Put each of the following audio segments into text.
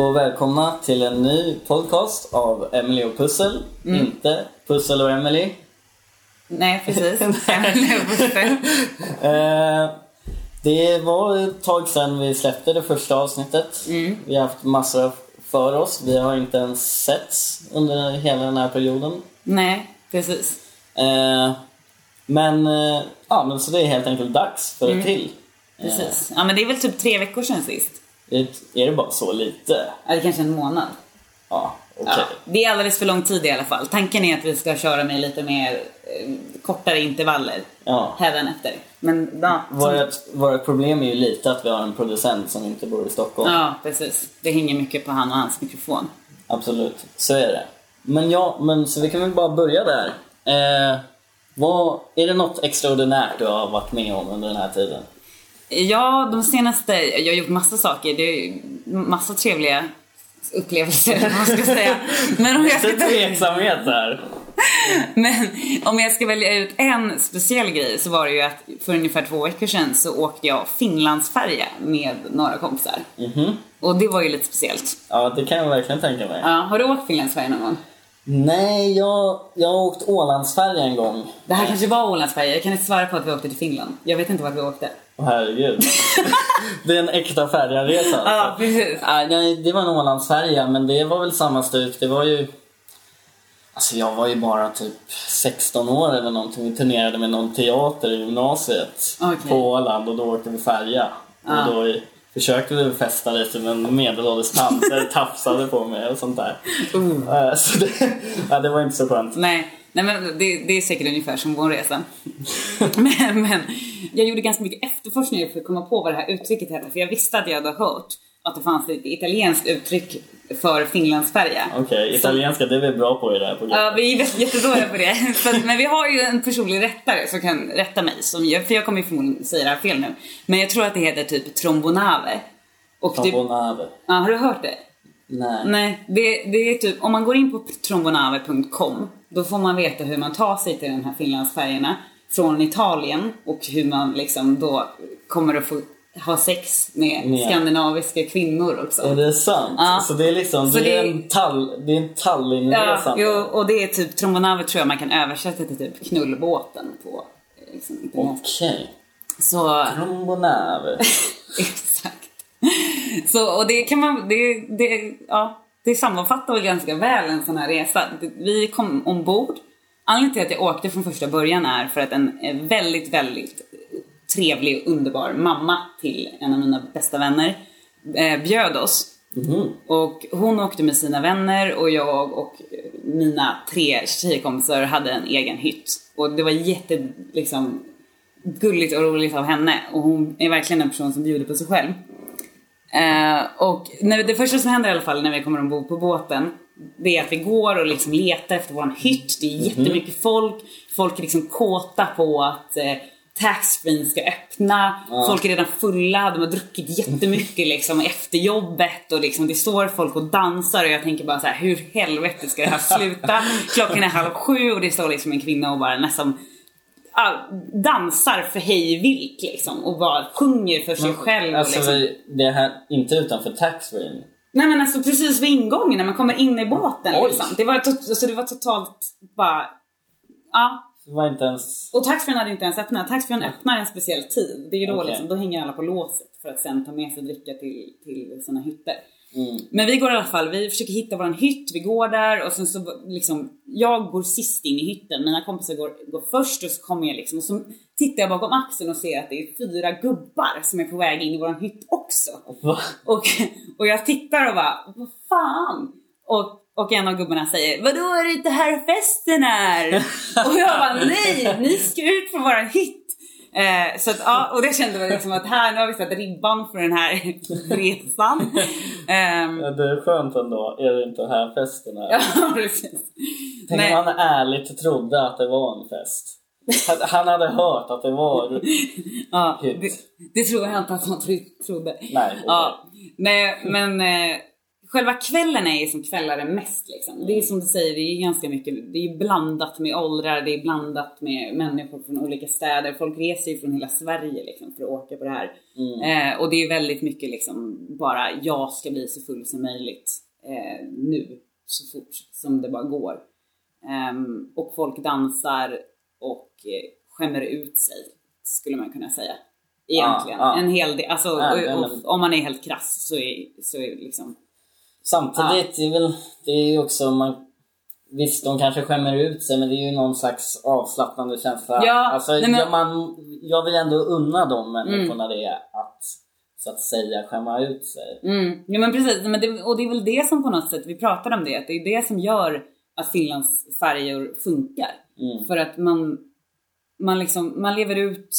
Och välkomna till en ny podcast av Emily och Pussel. Mm. Inte Pussel och Emily. Nej, precis. Emily och Buster. Eh, det var ett tag sedan vi släppte det första avsnittet. Mm. Vi har haft massor för oss. Vi har inte ens setts under hela den här perioden. Nej, precis. Eh, men, eh, ja, men så det är helt enkelt dags för Mm. ett till. precis. Ja, men det är väl typ tre veckor sedan sist. Är, är det bara så lite? Eller kanske en månad. Ja, okej. Ja, det är alldeles för lång tid i alla fall. Tanken är att vi ska köra med lite mer eh, kortare intervaller Ja. hädanefter. Men ja, som, Vårt, vårt problem är ju lite att vi har en producent som inte bor i Stockholm. ja, precis. Det hänger mycket på han och hans mikrofon. Absolut, så är det. Men ja, men så vi kan väl bara börja där. Eh, vad, är det något extraordinärt du har varit med om under den här tiden? Ja, de senaste... Jag har gjort massa saker. Det är massa trevliga upplevelser, man ska säga. Men om jag ska Lite tveksamhet där. Men om jag ska välja ut en speciell grej så var det ju att för ungefär två veckor sedan så åkte jag Finlandsfärja med några kompisar. Mhm. Och det var ju lite speciellt. Ja, det kan jag verkligen tänka mig. Ja, har du åkt Finlandsfärja någon gång? Nej, jag, jag har åkt Ålandsfärja en gång. Det här kanske var Ålandsfärja, jag kan inte svara på att vi åkte till Finland. Jag vet inte vart vi åkte. Herregud. det är en äkta färjaresa alltså. Ja, precis. Nej, det var en Ålandsfärja, men det var väl samma stuk. Det var ju... Alltså jag var ju bara typ 16 år eller någonting. Vi turnerade med någon teater i gymnasiet Okej. på Åland och då åkte vi färja. Ja. Och då försökte vi festa lite men medelålders tanter tafsade på mig och sånt där. Uh. Eh, Så det, ja, det var inte så skönt. Nej, nej men det, det är säkert ungefär som vår resa. men, men jag gjorde ganska mycket efterforskningar för att komma på vad det här uttrycket hette. För jag visste att jag hade hört att det fanns ett italienskt uttryck för Finlandsfärja. Okej, italienska det är vi bra på i det här programmet. Ja, vi är jätte- jättedåliga på det. Så, att- men vi har ju en personlig rättare som kan rätta mig. Som, för jag kommer ju förmodligen säga det här fel nu. Men jag tror att det heter typ trombonave. Och det, Trombonave. ja, har du hört det? Nej. Nej, det, det är typ, om man går in på trombonave.com då får man veta hur man tar sig till den här Finlandsfärjorna från Italien och hur man liksom då kommer att få ha sex med Med- skandinaviska kvinnor också. Är det sant? Ja. Så det är liksom, Så det är det- en, tall, det är en Tallinnresa? Ja, jo, och det är typ, trombonave tror jag man kan översätta till typ knullbåten på liksom. Okej. Så, Trombonave. exakt. Så, och det kan man, det, det, ja, det sammanfattar väl ganska väl en sån här resa. Vi kom ombord. Anledningen till att jag åkte från första början är för att en väldigt, väldigt trevlig och underbar mamma till en av mina bästa vänner eh, bjöd oss Mhm. och hon åkte med sina vänner och jag och mina tre tjejkompisar hade en egen hytt. Och det var jätte, liksom, gulligt och roligt av henne. Och hon är verkligen en person som bjuder på sig själv. Eh, och när, det första som händer i alla fall när vi kommer ombord på båten, det är att vi går och liksom letar efter våran hytt. Det är jättemycket folk. Folk är liksom kåta på att eh, taxfree ska öppna. Folk är redan fulla, de har druckit jättemycket liksom efter jobbet och liksom det står folk och dansar och jag tänker bara så här: hur helvete ska det här sluta? Klockan är halv sju och det står liksom en kvinna och bara nästan ja, dansar för hej vilt liksom och bara sjunger för sig själv. och Alltså liksom. vi, det är här, inte utanför taxfree. Nej men alltså precis vid ingången när man kommer in i båten Oj. liksom. Det var, alltså, det var totalt bara... Ja. Det var inte ens... Och taxfree hade inte ens öppnat. Taxfree öppnar en speciell tid. Det är ju då Okej. liksom, då hänger alla på låset för att sen ta med sig dricka till, till sina hytter. Mm. Men vi går i alla fall, vi försöker hitta våran hytt, vi går där och sen så liksom, jag går sist in i hytten, mina kompisar går, går först och så kommer jag liksom och så tittar jag bakom axeln och ser att det är fyra gubbar som är på väg in i våran hytt också. Va? Och, och jag tittar och bara, vad fan? Och, och en av gubbarna säger, vadå är det inte här festen är? och jag bara, nej, ni ska ut från våran hytt. Eh, så att, ja, och det kände jag liksom att här, nu har vi satt ribban för den här resan. Ehm, Ja, det är skönt ändå. Är det inte här festen är? ja, precis. Tänk Nej. om han ärligt trodde att det var en fest. Han- hade hört att det var... Ja, det, det tror jag inte att han tro, trodde. Nej, okej. Ja, nej, men eh, själva kvällen är ju som kvällar är mest liksom. Det är som du säger, det är ganska mycket, det är blandat med åldrar, det är blandat med människor från olika städer. Folk reser ju från hela Sverige liksom för att åka på det här. Eh, och det är väldigt mycket liksom bara, jag ska bli så full som möjligt eh, nu, så fort som det bara går. Ehm, och folk dansar och eh, skämmer ut sig, skulle man kunna säga. Egentligen. Ja, ja. En hel del, alltså Ja, och, och, om man är helt krass så är, så är liksom Samtidigt, det är väl, det är ju också man Visst, de kanske skämmer ut sig men det är ju någon slags avslappnande känsla. Ja, alltså, nej, men- jag, man, jag vill ändå unna de människorna det att så att säga skämma ut sig. Mm, ja men precis, men det, och det är väl det som på något sätt, vi pratar om det, att det är det som gör att Finlands färjor funkar. Mm. För att man, man, liksom, man lever ut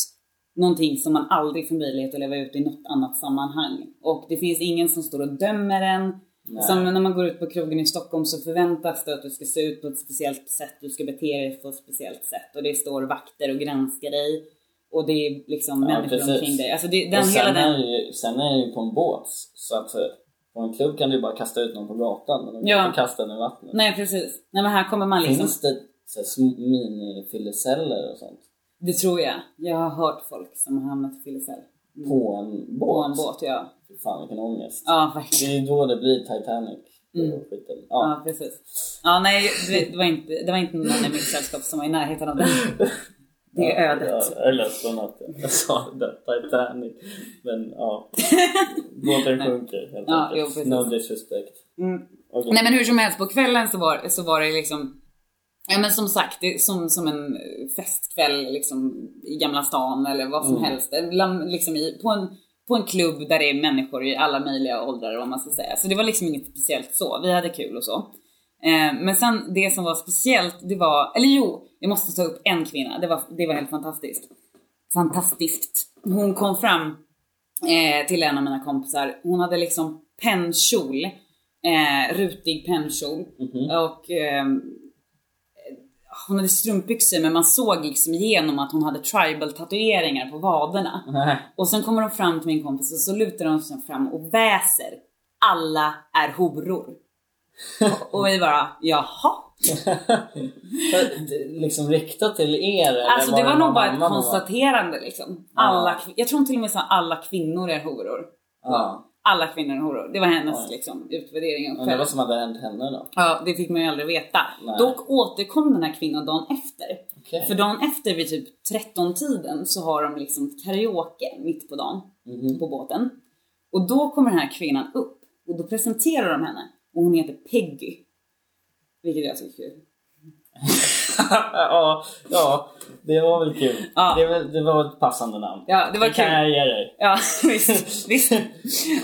någonting som man aldrig får möjlighet att leva ut i något annat sammanhang. Och det finns ingen som står och dömer en. Nej. Som när man går ut på krogen i Stockholm så förväntas det att du ska se ut på ett speciellt sätt, du ska bete dig på ett speciellt sätt. Och det står vakter och granskar dig. Och det är liksom Ja, människor precis. omkring dig. Alltså det, den, och hela sen, den... är ju, sen är ju på en båt. Så att eh, på en klubb kan du bara kasta ut någon på gatan. Men de kan Ja. inte kasta den i vattnet. Nej precis. Nej men här kommer man liksom... Finns det minifylleceller och sånt? Det tror jag. Jag har hört folk som har hamnat i fyllecell. På en båt? På en båt ja. Fy Fan vilken ångest. Ja verkligen. Det är ju då det blir Titanic. Mm. Ja. Ja precis. Ja nej det, var inte, det var inte någon i mitt sällskap som var i närheten av det. Det är ödet. Ja, jag är ledsen att jag sa det Titanic. Men ja. Båten sjunker helt Ja, enkelt. jo, no disrespect. Mm. Okej. Nej men hur som helst, på kvällen så var, så var det liksom Ja men som sagt, det är som, som en festkväll liksom i Gamla stan eller vad som Mm. helst. Liksom i, på, en, på en klubb där det är människor i alla möjliga åldrar vad man ska säga. Så det var liksom inget speciellt så. Vi hade kul och så. Eh, men sen det som var speciellt, det var, eller jo, jag måste ta upp en kvinna. Det var, det var helt fantastiskt. Fantastiskt. Hon kom fram eh, till en av mina kompisar. Hon hade liksom pennkjol. Eh, rutig pennkjol. Och eh, hon hade strumpbyxor men man såg liksom igenom att hon hade tribal tatueringar på vaderna. Nej. Och sen kommer de fram till min kompis och så lutar de sig fram och väser. Alla är horor. och, vi bara, jaha? liksom riktat till er? Alltså det var någon nog bara ett var- konstaterande liksom. Alla, jag tror till och med att alla kvinnor är horor. Ja. Alla kvinnor är horor. Det var hennes liksom, utvärdering själv. var som hade hänt henne då? Ja, det fick man ju aldrig veta. Nej. Dock återkom den här kvinnan dagen efter. Okej. För dagen efter vid typ 13-tiden så har de liksom karaoke mitt på dagen Mhm. på båten. Och då kommer den här kvinnan upp och då presenterar de henne och hon heter Peggy. Vilket jag tycker är kul. ja, ja, det var väl kul. Ja. Det, var, det var ett passande namn. Ja, det var kan kul. jag ge dig. Ja, visst. visst.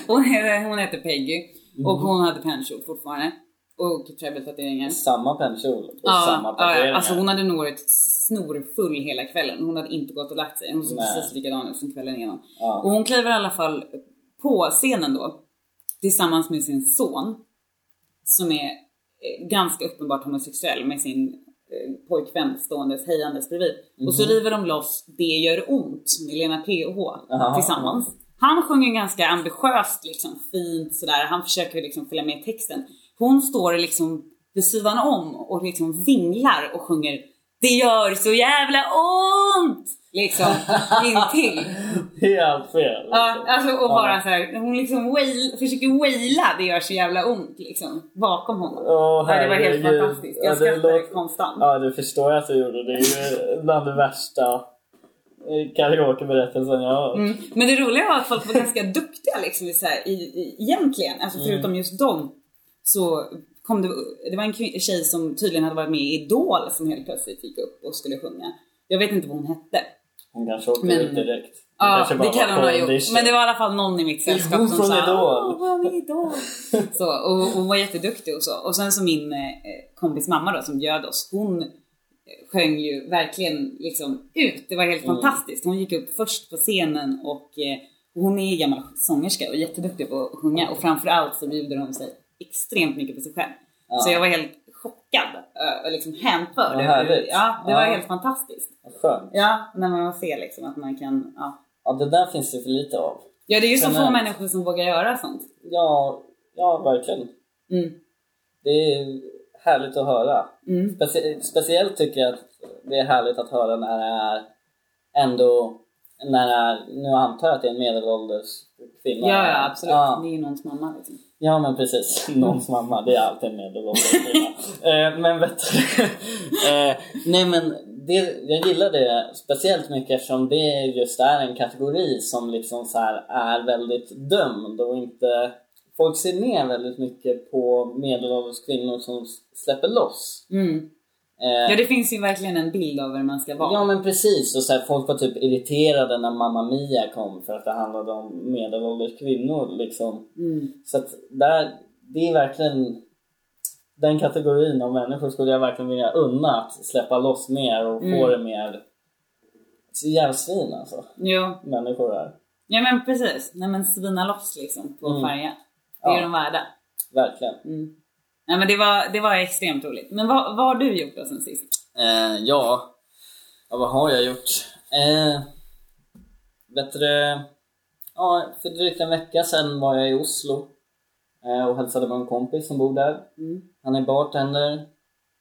Hon, heter, hon heter Peggy och Mhm. hon hade pennkjol fortfarande. Och tribal-tatueringar. Samma pennkjol och Ja, samma tatueringar. ja, alltså hon hade nog varit snorfull hela kvällen. Hon hade inte gått och lagt sig. Hon såg Nej. precis likadan ut som kvällen innan. Ja. Och hon kliver i alla fall på scenen då tillsammans med sin son som är eh, ganska uppenbart homosexuell med sin pojkvän ståendes hejandes bredvid. Och så river de loss Det gör ont med Lena PH Aha. tillsammans. Han sjunger ganska ambitiöst, liksom fint sådär. Han försöker liksom följa med texten. Hon står liksom vid sidan om och liksom vinglar och sjunger Det gör så jävla ont! Liksom intill. Helt fel. Ja, liksom. alltså och Ja. bara så här, hon liksom wail, försöker waila det gör så jävla ont liksom bakom honom. Ja, det var helt fantastiskt. Jag Ja, det skrattade konstant. Ja, det förstår jag att du gjorde. Det är ju bland det värsta eh, karaokeberättelsen jag har. Mm. Men det roliga var att folk var ganska duktiga liksom så här, i, i, egentligen. Alltså Mm. förutom just dem så kom det, det var en tjej som tydligen hade varit med i Idol som helt plötsligt gick upp och skulle sjunga. Jag vet inte vad hon hette. Hon kanske åkte Men- ut direkt. Ja, det kan hon ha gjort. Men det var i alla fall någon i mitt sällskap hon som sa Idol? Idol. så, och och hon var jätteduktig och så. Och sen så min eh, kompis mamma då som bjöd oss, hon eh, sjöng ju verkligen liksom ut. Det var helt Mm. fantastiskt. Hon gick upp först på scenen och eh, hon är gammal sångerska och jätteduktig på att sjunga. Och framförallt så bjuder hon sig extremt mycket på sig själv. Ja. Så jag var helt chockad och liksom hänförd. Ja, det var Ja. helt fantastiskt. Skönt. Ja, när man ser liksom att man kan, ja. Ja, det där finns det för lite av. Ja, det är ju så få människor som vågar göra sånt. Ja, ja verkligen. Mm. Det är härligt att höra. Mm. Specie- speciellt tycker jag att det är härligt att höra när det är ändå, när det är, nu antar jag att det är en medelålders kvinna. Ja, ja absolut. Ja, Det är ju någons mamma liksom. Ja men precis. Någons mamma, det är alltid en medelålders eh, men vet du, eh, nej men det, jag gillar det speciellt mycket eftersom det just är en kategori som liksom så är väldigt dömd och inte Folk ser ner väldigt mycket på medelålders kvinnor som släpper loss. Mm. Eh, Ja, det finns ju verkligen en bild av hur man ska vara. Ja men precis, och så här, folk var typ irriterade när Mamma Mia kom för att det handlade om medelålders kvinnor liksom. Mm. Så att där, det är verkligen den kategorin av människor skulle jag verkligen vilja unna att släppa loss mer och få Mm. det mer så jävla svin alltså, Jo. människor är. Ja men precis. Nej men svina loss liksom på Mm. färja. Det är Ja. de värda. Verkligen. Mm. Nej men det var, det var extremt roligt. Men vad, vad har du gjort då sen sist? Eh, ja. ja, vad har jag gjort? Eh, bättre... Ja, för drygt en vecka sedan var jag i Oslo eh, och hälsade på en kompis som bor där. Mm. Han är bartender,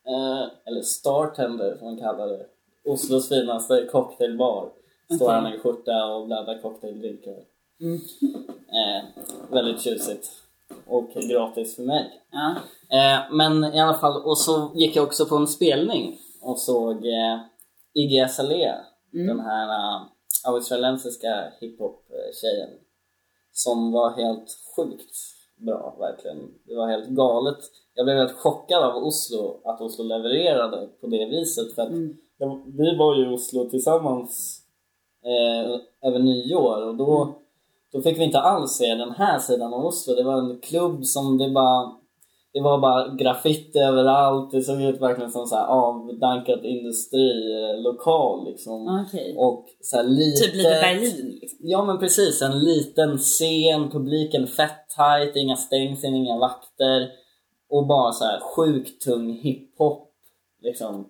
eh, eller startender som man kallar det. Oslos finaste cocktailbar. Står Okej. han i skjorta och blandar cocktaildrinkar. Mm. Eh, väldigt tjusigt. Och gratis för mig. Ja. Eh, men i alla fall, och så gick jag också på en spelning och såg eh, Iggy Azalea, Mm. den här uh, australiensiska hiphop-tjejen. Som var helt sjukt bra, verkligen. Det var helt galet. Jag blev helt chockad av Oslo, att Oslo levererade på det viset. För att Mm. jag, vi var ju i Oslo tillsammans eh, över nyår och då, då fick vi inte alls se den här sidan av Oslo. Det var en klubb som det bara det var bara graffiti överallt. Det såg ut verkligen som så här avdankad industrilokal liksom. Okej. Och så lite... Typ lite Berlin liksom. Ja men precis, en liten scen, publiken fett tight, inga stängsel, inga vakter. Och bara så här sjukt tung hiphop. Liksom.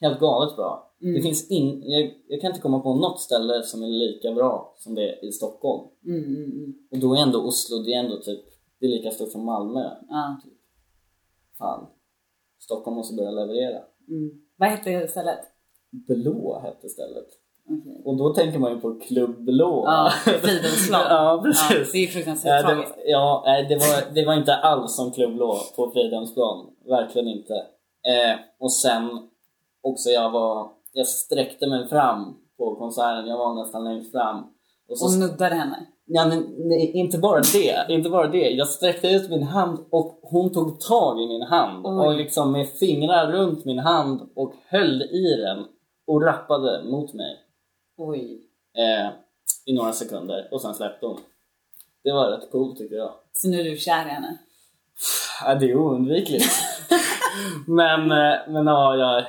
Helt galet bra. Mm. Det finns in, jag, jag kan inte komma på något ställe som är lika bra som det är i Stockholm. Mm, mm, mm. Och då är ändå Oslo, det är ändå typ, det är lika stort som Malmö. Ja. Fan. Stockholm måste börja leverera. Mm. Vad hette stället? Blå hette stället. Okej. Och då tänker man ju på Klubb Blå. Ja, Fridhemsplan. ja, Ja, precis. det är fruktansvärt Ja, det, tragiskt. ja, det, var, det var inte alls som Klubb Blå på Fridhemsplan. Verkligen inte. Eh, och sen också jag var, jag sträckte mig fram på konserten. Jag var nästan längst fram. Och så Och nuddade henne. Ja, men nej, inte bara det, inte bara det. Jag sträckte ut min hand och hon tog tag i min hand Oj. och liksom med fingrar runt min hand och höll i den och rappade mot mig Oj. eh, i några sekunder och sen släppte hon. Det var rätt coolt tycker jag. Så nu är du kär i henne? Ja, det är oundvikligt. men, eh, men ja, ja,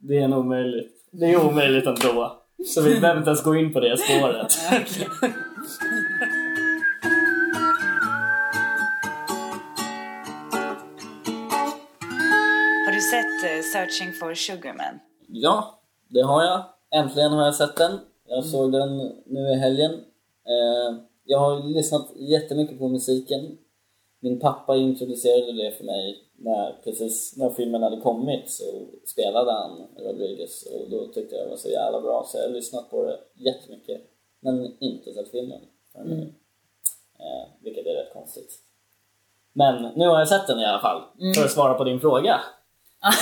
det är nog omöjligt. Det är omöjligt ändå. Så vi behöver inte ens gå in på det spåret. Har du sett eh, Searching for Sugarman? Ja, det har jag. Äntligen har jag sett den. Jag såg den nu i helgen. Eh, jag har lyssnat jättemycket på musiken. Min pappa introducerade det för mig när, precis när filmen hade kommit så spelade han Rodriguez och då tyckte jag det var så jävla bra så jag har lyssnat på det jättemycket. Men inte sett filmen nu. Eh, vilket är rätt konstigt. Men nu har jag sett den i alla fall. För att svara på din fråga.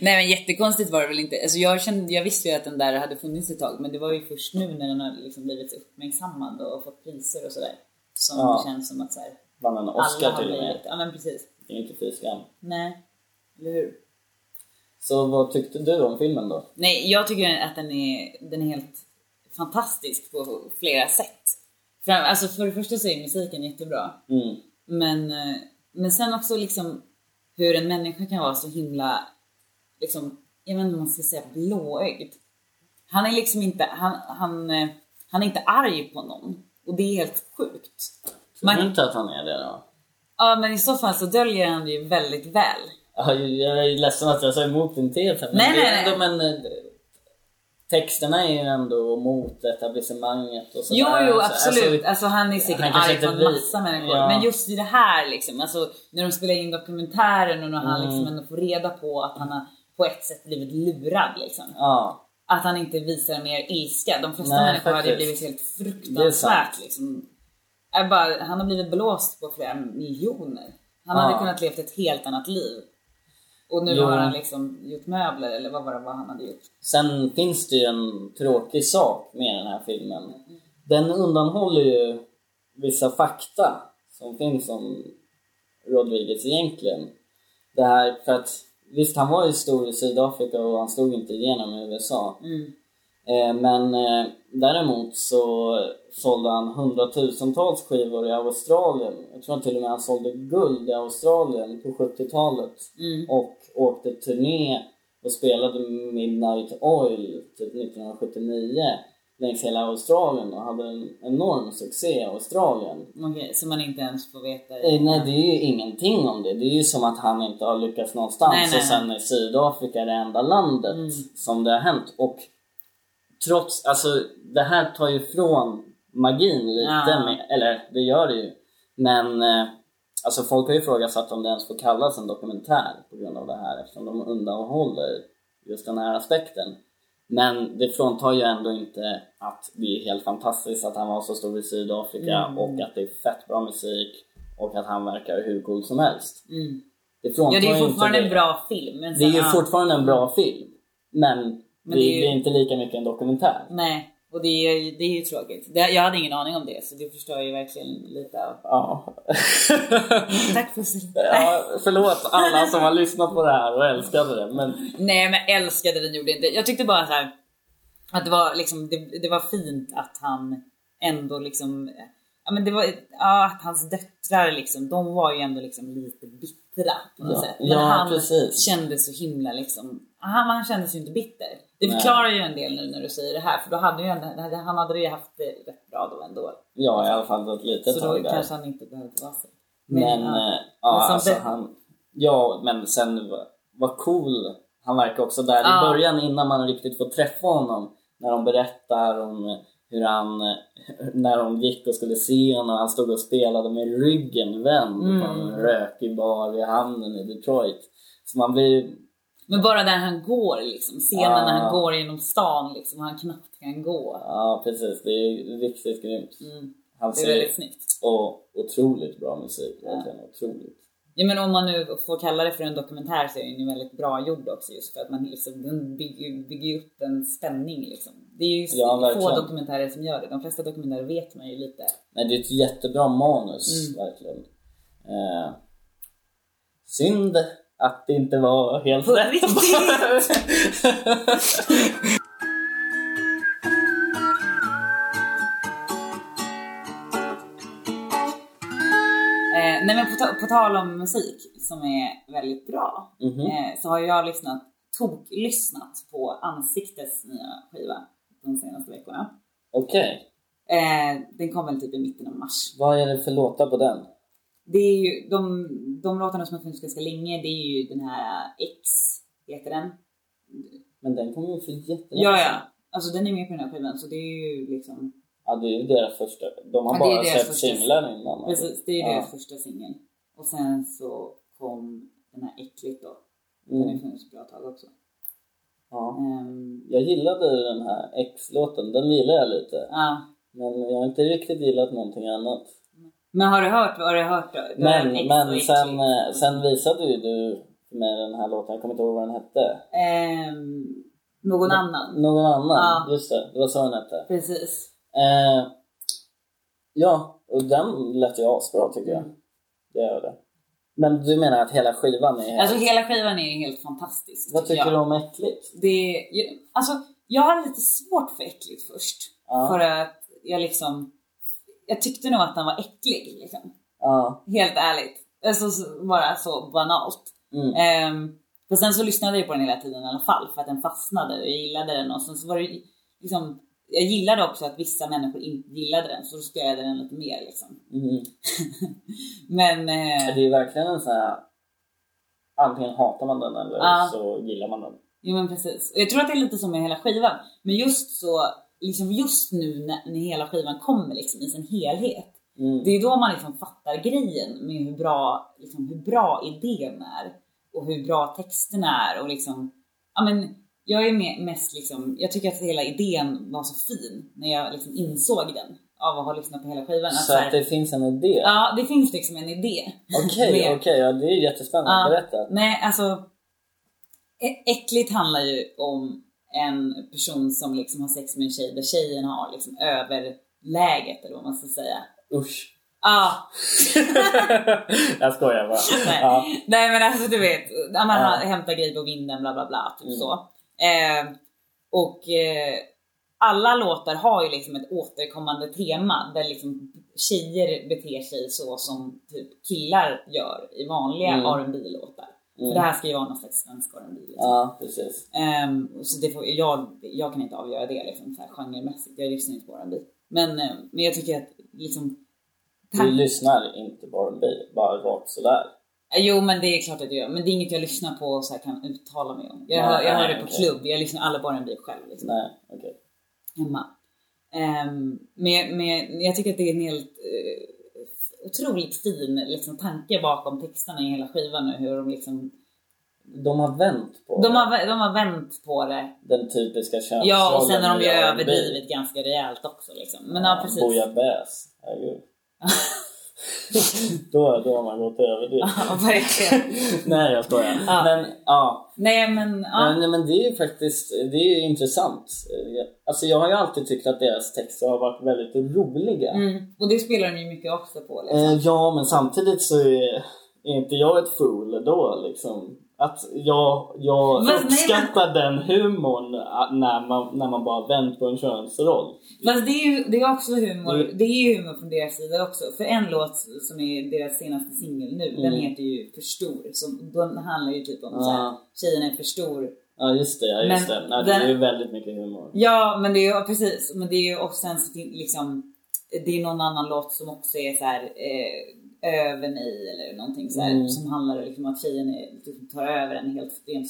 Nej men jättekonstigt var det väl inte. Alltså jag, kände, jag visste ju att den där hade funnits ett tag men det var ju först nu när den har liksom blivit uppmärksammad och fått priser och sådär. Som Ja. känns som att så här, Vann en Oscar till och med. Ja men precis. Det är inte fy skam. Nej. Eller hur? Så vad tyckte du om filmen då? Nej, jag tycker att den är, den är helt fantastisk på flera sätt. För, alltså för det första så är musiken jättebra. Mm. Men, eh, men sen också liksom hur en människa kan vara så himla, liksom, jag vet inte om man ska säga blåögd. Han är liksom inte, han, han, eh, han är inte arg på någon. Och det är helt sjukt. Tror du inte att han är det då? ja men i så fall så döljer han det ju väldigt väl. Ja, Jag är ledsen att jag sa emot din tes men Nej, det är nej, ändå men... eh, texterna är ju ändå mot etablissemanget och sådär. Jo, jo Så, absolut. Alltså, han är säkert han arg på en massa människor. Ja. Men just i det här liksom, alltså när de spelar in dokumentären och när han Mm. liksom ändå får reda på att han har på ett sätt blivit lurad liksom. Ja, Att han inte visar mer ilska. De flesta Nej, människor hade faktiskt. blivit helt fruktansvärt liksom. Bara, han har blivit blåst på flera miljoner. Han Ja. hade kunnat levt ett helt annat liv. Och nu Jo. har han liksom gjort möbler eller vad var det vad han hade gjort? Sen finns det ju en tråkig sak med den här filmen. Den undanhåller ju vissa fakta som finns om Rodriguez egentligen. Det här, för att visst han var ju stor i Sydafrika och han slog inte igenom i USA. Mm. Eh, men eh, däremot så sålde han hundratusentals skivor i Australien. Jag tror till och med han sålde guld i Australien på 70-talet. Mm. Och åkte turné och spelade Midnight Oil typ 1979 längs hela Australien och hade en enorm succé i Australien. Okej, så man inte ens får veta. Eh, Nej, det är ju ingenting om det. Det är ju som att han inte har lyckats någonstans Nej, nej, och sen är Sydafrika det enda landet Mm. som det har hänt. Och trots, alltså det här tar ju ifrån magin lite, Ja. med, eller det gör det ju. Men eh, alltså folk har ju ifrågasatt om det ens får kallas en dokumentär på grund av det här eftersom de undanhåller just den här aspekten. Men det fråntar ju ändå inte att det är helt fantastiskt att han var så stor i Sydafrika Mm. och att det är fett bra musik och att han verkar hur cool som helst. Mm. Det fråntar Ja, det är fortfarande inte en bra film. Men Det är ju fortfarande en bra film. Men, det, det är ju- det är inte lika mycket en dokumentär. Nej, och det är, ju- det är ju tråkigt. Det, jag hade ingen aning om det, så det förstör ju verkligen lite av... Ja. Tack Pussel. ja. Förlåt alla som har lyssnat på det här och älskade det. Men Nej men älskade den gjorde inte. Jag tyckte bara så här att det var liksom, det, det var fint att han ändå liksom, ja men det var, ja att hans döttrar liksom, de var ju ändå liksom lite bittra på något Ja, sätt. Men ja, han precis. kändes så himla liksom, han, han kändes ju inte bitter. Det förklarar ju en del nu när du säger det här, för då hade ju ändå, han hade ju haft det rätt bra då ändå. ja, i alla fall ett litet Så då där. kanske han inte behövde vara så. Men, ja. eh, ja, Men alltså det- han... Ja, men sen vad- cool han verkar också där Ja. i början innan man riktigt får träffa honom. När de berättar om hur han, när de gick och skulle se honom, han stod och spelade med ryggen vänd Mm. på en rökig bar i hamnen i Detroit. Så man blir... Men bara där han går liksom, scenen Ja. när han går genom stan liksom, och han knappt kan gå. Ja, precis. Det är riktigt grymt. Mm. Han Det är väldigt snyggt. och otroligt bra musik. Verkligen otroligt. Ja men om man nu får kalla det för en dokumentär så är den ju väldigt bra gjord också just för att man liksom, den bygger, bygger upp en spänning liksom. Det är ju Ja, få dokumentärer som gör det. De flesta dokumentärer vet man ju lite. Nej, det är ett jättebra manus, Mm. verkligen. Eh, synd att det inte var helt rätt. Eh, nej men på, på tal om musik som är väldigt bra Mhm. eh, så har jag lyssnat, tok-lyssnat på Ansiktets nya skiva de senaste veckorna. Okej, Eh, den kom väl typ i mitten av mars. vad är det för låtar på den? Det är ju de, de låtarna som har funnits ganska länge, det är ju den här X, heter den. Men den kom ju för jättelänge Ja, ja. Alltså den är med på den här skivan så det är ju liksom, Ja, det är ju deras första. De har Ja, bara släppt singlar innan. precis, det är ju ja. deras första singel. Och sen så kom den här Äckligt då. Den har Mm. funnits ett bra tag också. Ja. Ehm, Jag gillade den här X-låten, den gillar jag lite. ja. Men jag har inte riktigt gillat någonting annat. Men har du hört, har du hört då? Du Men, men sen, eh, sen visade ju du med den här låten, jag kommer inte ihåg vad den hette. Ehm, någon annan. Någon annan, Ja. just det. Det var så den hette. Precis. Eh, ja, och den lät ju asbra tycker jag. Det gör det. Men du menar att hela skivan är... Alltså hela skivan är helt fantastisk. Vad tycker jag. du om Äckligt? Det, jag- alltså, jag hade lite svårt för äckligt först. Ja. För att jag liksom, jag tyckte nog att den var äcklig liksom. Ja. Helt ärligt. Alltså så- bara så banalt. Mm. Ehm, för sen så lyssnade jag på den hela tiden i alla fall för att den fastnade och jag gillade den och sen så var det liksom jag gillade också att vissa människor inte gillade den så då jag den lite mer liksom. Mm. Men eh, Det är verkligen en sån här... Antingen hatar man den eller Ja. så gillar man den. Jo men precis. Och jag tror att det är lite som med hela skivan. Men just så, liksom just nu när, när hela skivan kommer liksom i sin helhet. Mm. Det är då man liksom fattar grejen med hur bra, liksom, hur bra idén är. Och hur bra texterna är och liksom, ja men jag är med, mest liksom, jag tycker att hela idén var så fin när jag liksom insåg den av att ha lyssnat på hela skivan. Att Så här- att det finns en idé? Ja, det finns liksom en idé. Okej, Med- okej, ja, det är jättespännande. Ja. Berätta. Nej, alltså. Äckligt handlar ju om en person som liksom har sex med en tjej där tjejen har liksom överläget eller vad man ska säga. Usch. Ah, jag skojar bara. nej. Ja. nej men alltså du vet, ja, man Ja. hämtar grejer på vinden bla bla bla. Typ Mm. så. Eh, och eh, alla låtar har ju liksom ett återkommande tema där liksom tjejer beter sig så som typ killar gör i vanliga Mm. R&B låtar Mm. För det här ska ju vara någon slags svensk R&B liksom. Ja, precis. Ehm, så det får, jag, jag kan inte avgöra det liksom, så här, genremässigt, jag lyssnar inte på R&B Men, eh, men jag tycker att liksom Du lyssnar inte på R&B, bara rakt sådär. Eh, Jo men det är klart att jag gör, men det är inget jag lyssnar på och så här kan uttala mig om. Jag, Nej, hör, jag hör nej, det på okej. klubb, jag lyssnar aldrig på R&B själv liksom, Nej, okej. hemma. Um, men, men jag tycker att det är en helt eh, otroligt fin liksom, tanke bakom texterna i hela skivan nu, hur de liksom De har vänt på de har, de har vänt på det. den typiska könsrollen Ja och sen har de ju överdrivit ganska rejält också liksom. Men ja, precis. Bouillabaisse. då, då har man gått över det. Ja, verkligen. Nej jag skojar. Ja. Men ja, Nej men ja. Men, men det är ju faktiskt det är intressant. Alltså jag har ju alltid tyckt att deras texter har varit väldigt roliga. Mm. Och det spelar de ju mycket också på liksom. Eh, ja, men samtidigt så är, är inte jag ett fool då liksom. Att jag, jag Men- nej, uppskattar den humorn ah, när man, när man bara vänt på en könsroll. Fast det är ju det är också humor, Mm. det är humor från deras sida också. För en låt som är deras senaste singel nu, den Mm. heter ju För stor. Som, den handlar ju typ om Ja. så här, tjejen är för stor. Ja just det, ja, just Men det. Nej, det den- är ju väldigt mycket humor. Ja men det är ju, precis. Men det är ju också sen fin- liksom, det är någon annan låt som också är så här eh, över mig eller någonting så här, Mm. som handlar liksom om att tjejen är, liksom, tar över en helt rent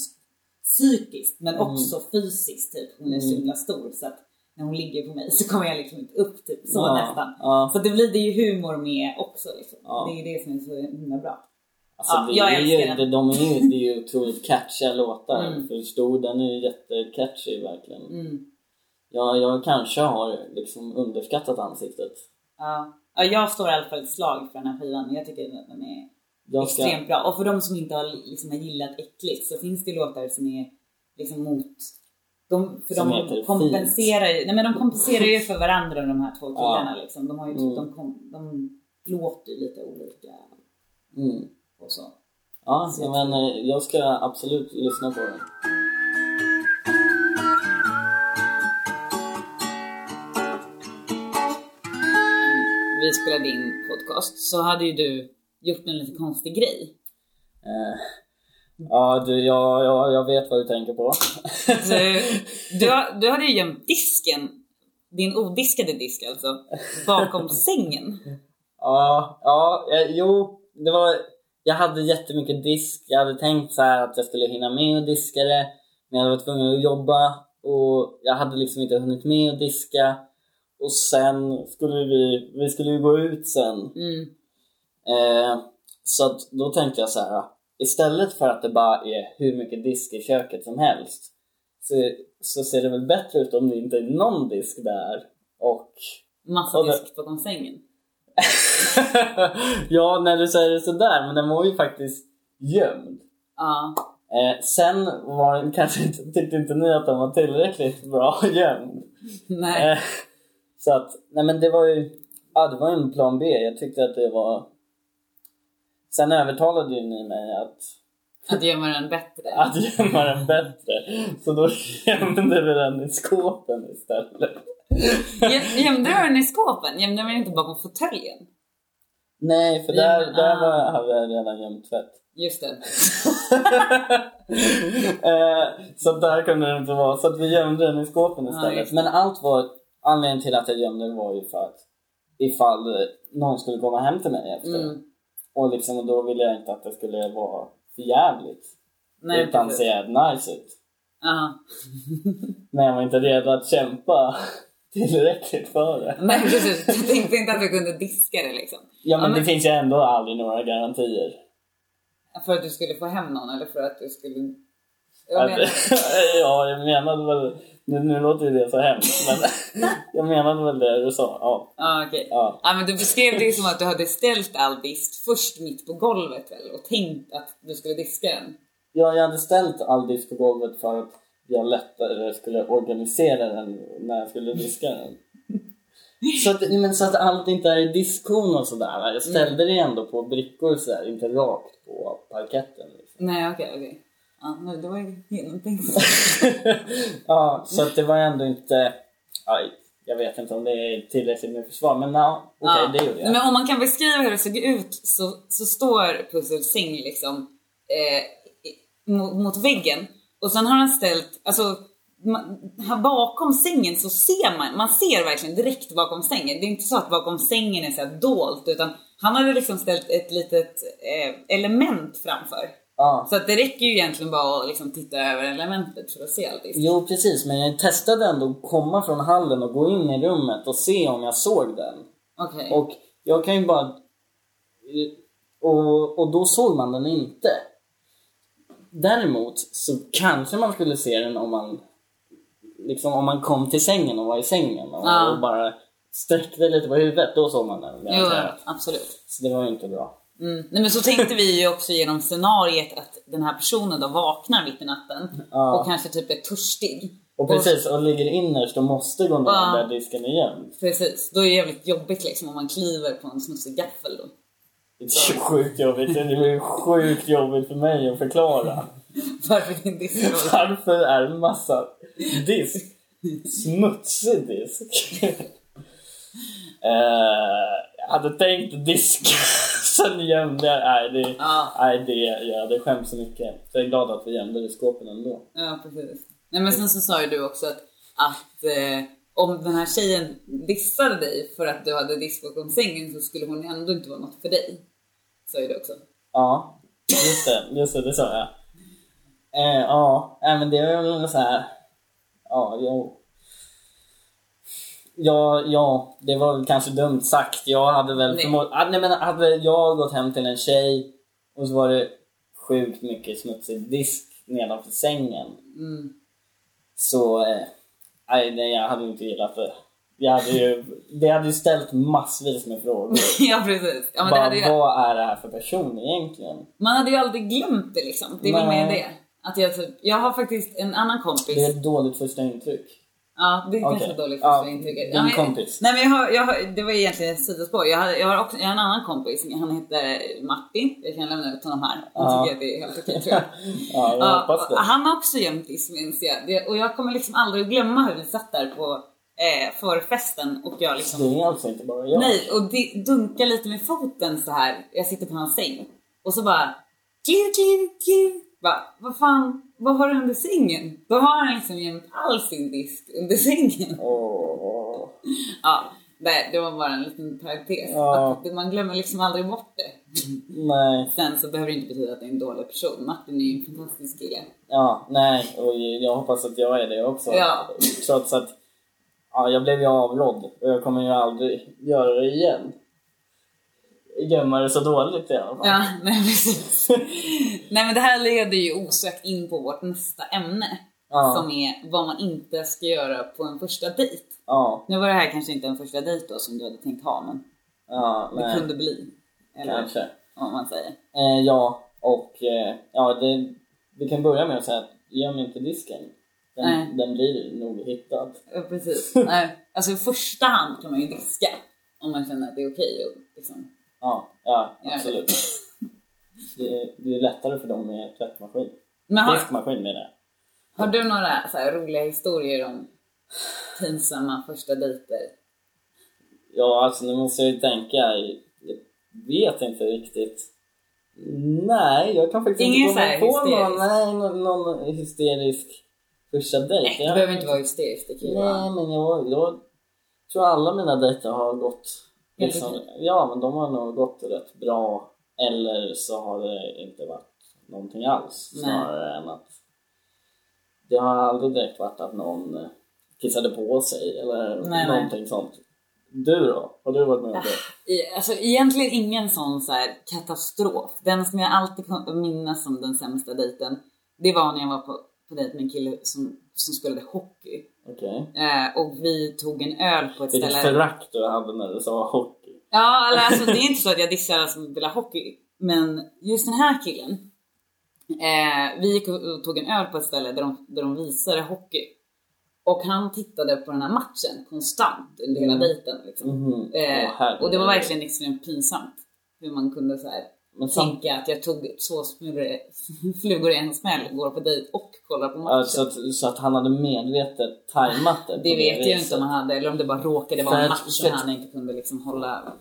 psykiskt men också fysiskt typ. Hon är så Mm. himla stor så att när hon ligger på mig så kommer jag liksom inte upp typ så Ja, nästan. ja. Så det blir det ju humor med också liksom. Ja. Det är ju det som är så himla bra. Alltså, Ja, det, jag är ju, älskar det, den. de är ju, det är ju otroligt catchiga låtar. Mm. För Stor, den är ju jättecatchy verkligen. Mm. Jag, jag kanske har liksom underskattat ansiktet. Ja. Ja, jag står i alla fall ett slag för den här skivan. Jag tycker att den är Jag ska, extremt bra. Och för de som inte har liksom, har gillat äckligt så finns det låtar som är liksom mot de, för Som de heter kompenserar ju, nej men de kompenserar ju för varandra de här två killarna Ja. liksom. De har ju Mm. de, kom, de låter ju lite olika mm. och så. Ja, Så men eh, jag ska absolut lyssna på den. Vi spelade in podcast så hade ju du gjort en lite konstig grej. Ja, du, jag, jag, jag vet vad du tänker på. Du, du, du hade ju gömt disken, din odiskade disk alltså, bakom sängen. ja, ja, eh, jo, det var... Jag hade jättemycket disk. Jag hade tänkt så här att jag skulle hinna med att diska det. Men jag var tvungen att jobba och jag hade liksom inte hunnit med att diska. Och sen skulle vi, vi skulle ju gå ut sen. Mm. Eh, så att då tänkte jag så här. Istället för att det bara är hur mycket disk i köket som helst. Så, så ser det väl bättre ut om det inte är någon disk där. Och Massa Och det- disk bakom sängen. ja, när du säger det sådär, men den var ju faktiskt gömd. Ja. Eh, sen var den kanske inte, tyckte inte ni att den var tillräckligt bra gömd. Nej. Eh, så att, nej men det var ju, ja det var ju en plan B. Jag tyckte att det var... Sen övertalade ju ni mig att, Att gömma den bättre. att gömma den bättre. Så då gömde vi den i skåpen istället. Gö- Gömde du den i skåpen? Gömde du den inte bakom fåtöljen? Nej, för där, men, där ah. hade jag redan gömt tvätt. Just det. eh, så där kunde det inte vara. Så att vi gömde den i skåpen istället. det. Men allt var, anledningen till att jag gömde den var ju för att ifall någon skulle komma hem till mig efter. Mm. Och, liksom, då ville jag inte att det skulle vara jävligt. Nej, utan se nice ut. Ja. Men jag var inte redo att kämpa tillräckligt för det. Nej precis, jag tänkte inte att du kunde diska det liksom. Ja men men- det finns ju ändå aldrig några garantier. För att du skulle få hem någon eller för att du skulle... Jag menar, ja, jag menade väl... Nu, nu låter det så hemskt men jag menade väl det du sa. Ja. ja okej. Ja. Ja men du beskrev det som att du hade ställt all disk först mitt på golvet väl och tänkt att du skulle diska den. Ja, jag hade ställt all disk på golvet för att jag lättare skulle organisera den när jag skulle diska den. Så att, men så att allt inte är i diskhon och sådär. Jag ställde det ändå på brickor så här, inte rakt på parketten. Liksom. Nej okej okej. Ja men det var ju genomtänkt. ja, så att det var ändå inte... Aj, jag vet inte om det är tillräckligt med försvar, men ja, okej, Ja. det gjorde jag. Men om man kan beskriva hur det såg ut så, så står Pussels säng liksom eh, mot, mot väggen och sen har han ställt, alltså man, här bakom sängen så ser man, man ser verkligen direkt bakom sängen. Det är inte så att bakom sängen är så dolt utan han hade liksom ställt ett litet eh, element framför. Ja. Så att det räcker ju egentligen bara att liksom titta över elementet för att se allt. Jo, precis, men jag testade ändå att komma från hallen och gå in i rummet och se om jag såg den. Okej. Och jag kan ju bara... Och, och då såg man den inte. Däremot så kanske man skulle se den om man liksom om man kom till sängen och var i sängen och, Ja. och bara sträckte lite på huvudet, då såg man den Jo, absolut. Så det var ju inte bra. Mm. Nej, men så tänkte vi ju också genom scenariet att den här personen då vaknar mitt i natten Ja. och kanske typ är törstig. Och precis, och ligger innerst och måste gå ner Ja. där disken är gömd. Precis, då är det jävligt jobbigt liksom om man kliver på en smutsig gaffel då. Det är ju sjukt jobbigt. Det är ju sjukt jobbigt för mig att förklara. Varför din disk Varför är en massa disk smutsig disk? Eh, jag hade tänkt diska, sen gömde jag. Nej, det, Ja. nej, det, jag hade skämt så mycket. Så jag är glad att vi gömde det i skåpen ändå. Ja, precis. Nej men sen så sa ju du också att, att eh, om den här tjejen dissade dig för att du hade disk bakom sängen så skulle hon ändå inte vara något för dig. Sa ju du också. Ja, just det. Just det, det sa jag. Eh, ja, men det är väl så här. Ja, jo. Ja, ja, det var väl kanske dumt sagt. Jag hade väl Nej. Ah, nej, men hade jag gått hem till en tjej och så var det sjukt mycket smutsig disk nedanför sängen. Mm. Så... Eh, nej, nej, jag hade inte gillat det. Jag hade ju, det hade ju ställt massvis med frågor. ja precis. Ja, men det Bara, ju, vad är det här för person egentligen? man hade ju aldrig glömt det liksom. Det är väl mer det. Att jag, typ, jag har faktiskt en annan kompis. Det är ett dåligt första intryck. Ja, det är Okej. kanske dåligt Ja, första intrycket. din Ja, kompis. Nej men jag har, jag har, det var egentligen ett sidospår. Jag har, jag, har också, jag har en annan kompis, han heter Martin. Jag kan lämna ut honom här. Han Ja. tycker att det är helt okej tror jag. Ja, jag Ja, hoppas det. han har också gömt disk minns jag. Och jag kommer liksom aldrig glömma hur vi satt där på eh, förfesten och jag liksom Det är alltså inte bara jag. Nej, och det dunkar lite med foten så här. Jag sitter på hans säng. Och så bara... Klirr, klirr, klirr. Bara, vad fan, vad har du under sängen? Då har han liksom gömt all sin disk under sängen. Åh. Ja, det, det var bara en liten parentes. Ja. Att man glömmer liksom aldrig bort det. Nej. Sen så behöver det inte betyda att det är en dålig person. Martin är ju en fantastisk kille. Ja, nej. Och jag hoppas att jag är det också. Ja. Trots att ja, jag blev ju avrådd och jag kommer ju aldrig göra det igen. Gömma det så dåligt i alla fall. Ja, nej precis. nej men det här leder ju osökt in på vårt nästa ämne. Ja. Som är vad man inte ska göra på en första dejt. Ja, Nu var det här kanske inte en första dejt då som du hade tänkt ha men ja det kunde bli. Eller Kanske. vad man säger. Eh, ja, och eh, ja, det, vi kan börja med att säga att göm inte disken. Nej. Den, den blir nog hittad. Ja, precis. Nej, alltså i första hand kan man ju diska. Om man känner att det är okej och liksom. Ja, ja absolut. Det, är- det är lättare för dem med tvättmaskin. Men har, Diskmaskin menar jag. har du några så här roliga historier om pinsamma första dejter? Ja, alltså nu måste jag ju tänka. Jag vet inte riktigt. Nej, jag kan faktiskt Ingen inte komma på någon, hysterisk? nej, någon, någon hysterisk första dejt. Nej, det Jag- behöver inte vara hysteriskt. Det kan ju Nej, vara... men jag, jag tror alla mina dejter har gått liksom. Ja, men de har nog gått rätt bra. Eller så har det inte varit någonting alls. Nej. Snarare än att det har aldrig direkt varit att någon eh, kissade på sig eller Nej, nej. någonting sånt. Du då? Har du varit med om det? I- Alltså egentligen ingen sån så här katastrof. Den som jag alltid minnas som den sämsta dejten, det var när jag var på, på dejt med en kille som, som spelade hockey. Okej. Eh, och vi tog en öl på ett Vilket ställe. förakt du hade när du sa hockey. Ja, eller alltså, det är inte så att jag dissar alla som spelar hockey. Men just den här killen. Eh, vi gick och tog en öl på ett ställe där de, där de visade hockey. Och han tittade på den här matchen konstant under hela dejten. Liksom. Mhm. Eh, herregud. och det var verkligen extremt pinsamt. Hur man kunde så här, Men sam- tänka att jag tog två smulor- flugor i en smäll, går på dejt och kollar på matchen. Så, att, så att han hade medvetet tajmat det det vet jag ju inte om han hade, eller om det bara råkade vara en match och han inte kunde liksom hålla...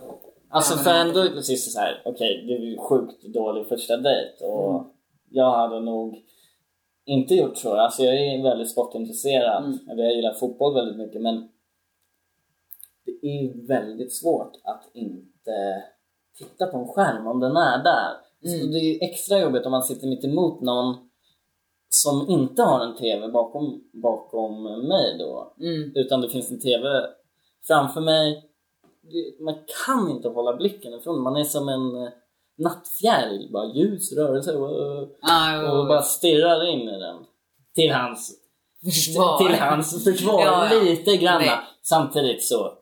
Alltså för ändå precis så här, okej det är ju sjukt dålig första dejt och Mm. jag hade nog inte gjort så. Alltså jag är väldigt sportintresserad, Mm. jag gillar fotboll väldigt mycket men det är väldigt svårt att inte titta på en skärm om den är där. Mm. Så det är extra jobbigt om man sitter mitt emot någon som inte har en TV bakom, bakom mig då. Mm. Utan det finns en TV framför mig. Man kan inte hålla blicken ifrån. Man är som en eh, nattfjäril. Bara ljus, rörelse och, och bara stirrar in i den. Till hans försvar. till hans försvar Ja, ja. lite grann. Nej. Samtidigt så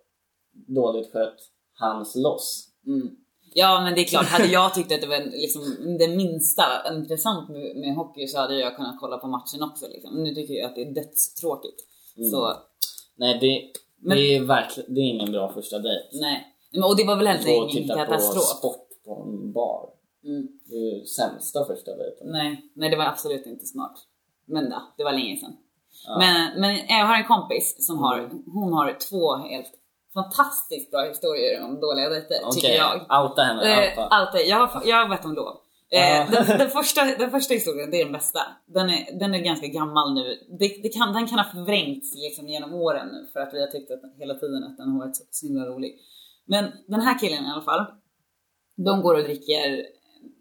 dåligt skött hans loss. Mm. Ja men det är klart, hade jag tyckt att det var liksom det minsta intressant med, med hockey så hade jag kunnat kolla på matchen också. Liksom. Nu tycker jag att det är dödstråkigt. Mm. Så Nej, det, Men- det är verkligen det är ingen bra första dejt. nej. Men, och det var väl heller ingen titta på katastrof. sport på en bar. Mm. Det är ju sämsta första dejten. Nej, nej det var absolut inte smart. Men ja, det var länge sedan. Ja. Men, men jag har en kompis som har, hon har två helt fantastiskt bra historier om dåliga dejter, tycker Okej, jag. outa henne. Eh, outa. alltid. Jag har, jag har bett om lov. Ja. den, den, första, den första historien, det är den bästa. Den är, den är ganska gammal nu. Det, det kan, den kan ha förvrängts liksom genom åren nu för att vi har tyckt att, hela tiden att den har varit så himla rolig. Men den här killen i alla fall, de går och dricker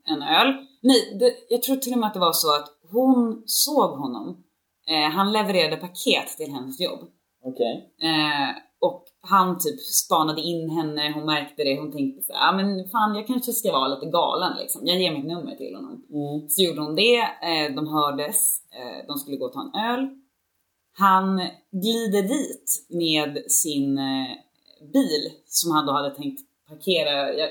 en öl. Nej, det, jag tror till och med att det var så att hon såg honom. Eh, han levererade paket till hennes jobb. Okej. Eh, och han typ spanade in henne, hon märkte det, hon tänkte så ja ah, men fan jag kanske ska vara lite galen liksom. Jag ger mitt nummer till honom. Mm. Så gjorde hon det, eh, de hördes, eh, de skulle gå och ta en öl. Han glider dit med sin eh, bil som han då hade tänkt parkera. Jag,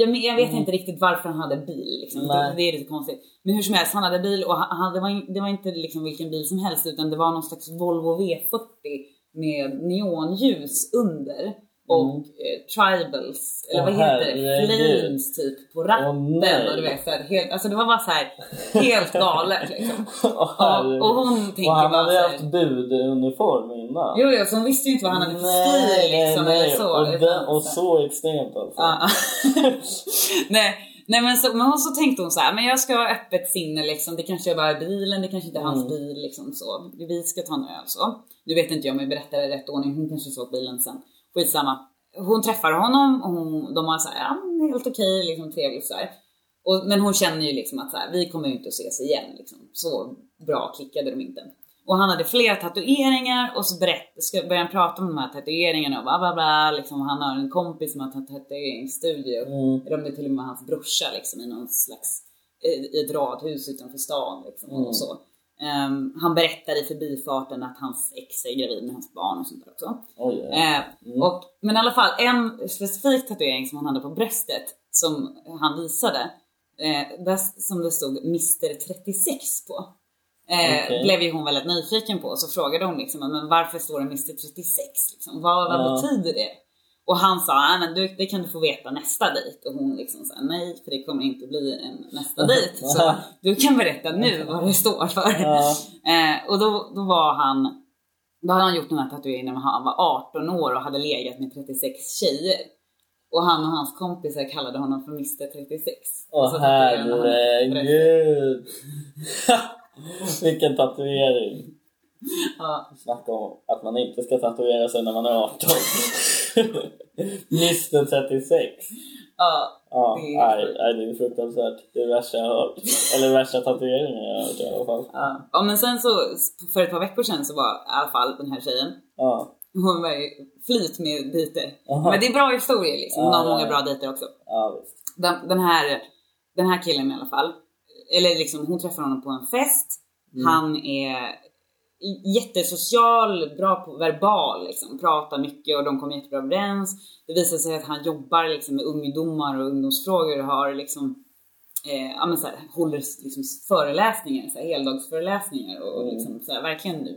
jag, jag vet inte riktigt varför han hade bil. Liksom. Det, det är lite konstigt. Men hur som helst, han hade bil och han, han, det, var, det var inte liksom vilken bil som helst utan det var någon slags Volvo V40 med neonljus under. Och eh, tribals, eller Åh, vad heter det? Flames typ på ratten. Nej. och du vet, så här, helt, alltså det var bara så här helt galet liksom. Åh, herregud. och hon tänker och han bara hade så här- haft buduniform innan. Jo, jo, så hon visste ju inte vad han hade för stil liksom nej, eller så. Och, utan den, och så- extremt alltså. Nej, nej men, så, men så tänkte hon så här, men jag ska ha öppet sinne liksom. Det kanske är bara bilen, det kanske inte är hans Mm. bil liksom så. Vi ska ta en öl så. Nu vet inte jag om jag berättar i rätt ordning, hon kanske såg bilen sen. Skitsamma. Hon träffar honom och hon, de har så här, ja helt okej, liksom trevligt så här. Och, men hon känner ju liksom att så här, vi kommer ju inte att ses igen liksom. Så bra klickade de inte. Och han hade flera tatueringar och så berätt, ska börja han prata om de här tatueringarna och bla bla bla. Liksom, han har en kompis som har tatueringsstudio. Mm. Eller om det till och med var hans brorsa liksom, i någon slags, i, i ett radhus utanför stan liksom, Mm. och så. Ehm, han berättade i förbifarten att hans ex är gravid med hans barn och sånt där också. Oj, oj. Eh, och, men i alla fall en specifik tatuering som han hade på bröstet som han visade, eh, där, som det stod Mr 36 på. Eh, Okej. Blev ju hon väldigt nyfiken på så frågade hon liksom, men varför står det Mr 36? Liksom? Vad, vad Ja. betyder det? Och han sa, nej men du, det kan du få veta nästa dejt. Och hon liksom sa, nej för det kommer inte bli en nästa dejt. Så du kan berätta nu vad det står för. Ja. Eh, och då, då var han, då hade han gjort den här tatueringen när han var 18 år och hade legat med 36 tjejer. Och han och hans kompisar kallade honom för Mr 36. Och Åh herregud. Vilken tatuering. Ja, Snacka om att man inte ska tatuera sig när man är 18. Mr 36. Ja, Ja, det är nej, nej, det är fruktansvärt. Det är värsta jag har hört. Eller värsta tatueringen jag har hört i alla fall. Ja. ja men sen så, för ett par veckor sedan så var i alla fall den här tjejen, Ja, hon var ju flyt med dejter. Men det är bra historier liksom, hon Ja, har många bra dejter också. ja. Den, den, här, den här killen i alla fall, eller liksom hon träffar honom på en fest. Han är jättesocial, bra på verbal, liksom, pratar mycket och de kommer jättebra överens. Det visar sig att han jobbar liksom, med ungdomar och ungdomsfrågor och har liksom eh, ja, men så här, håller liksom föreläsningar, så här, heldagsföreläsningar och Mm. liksom, så här, verkligen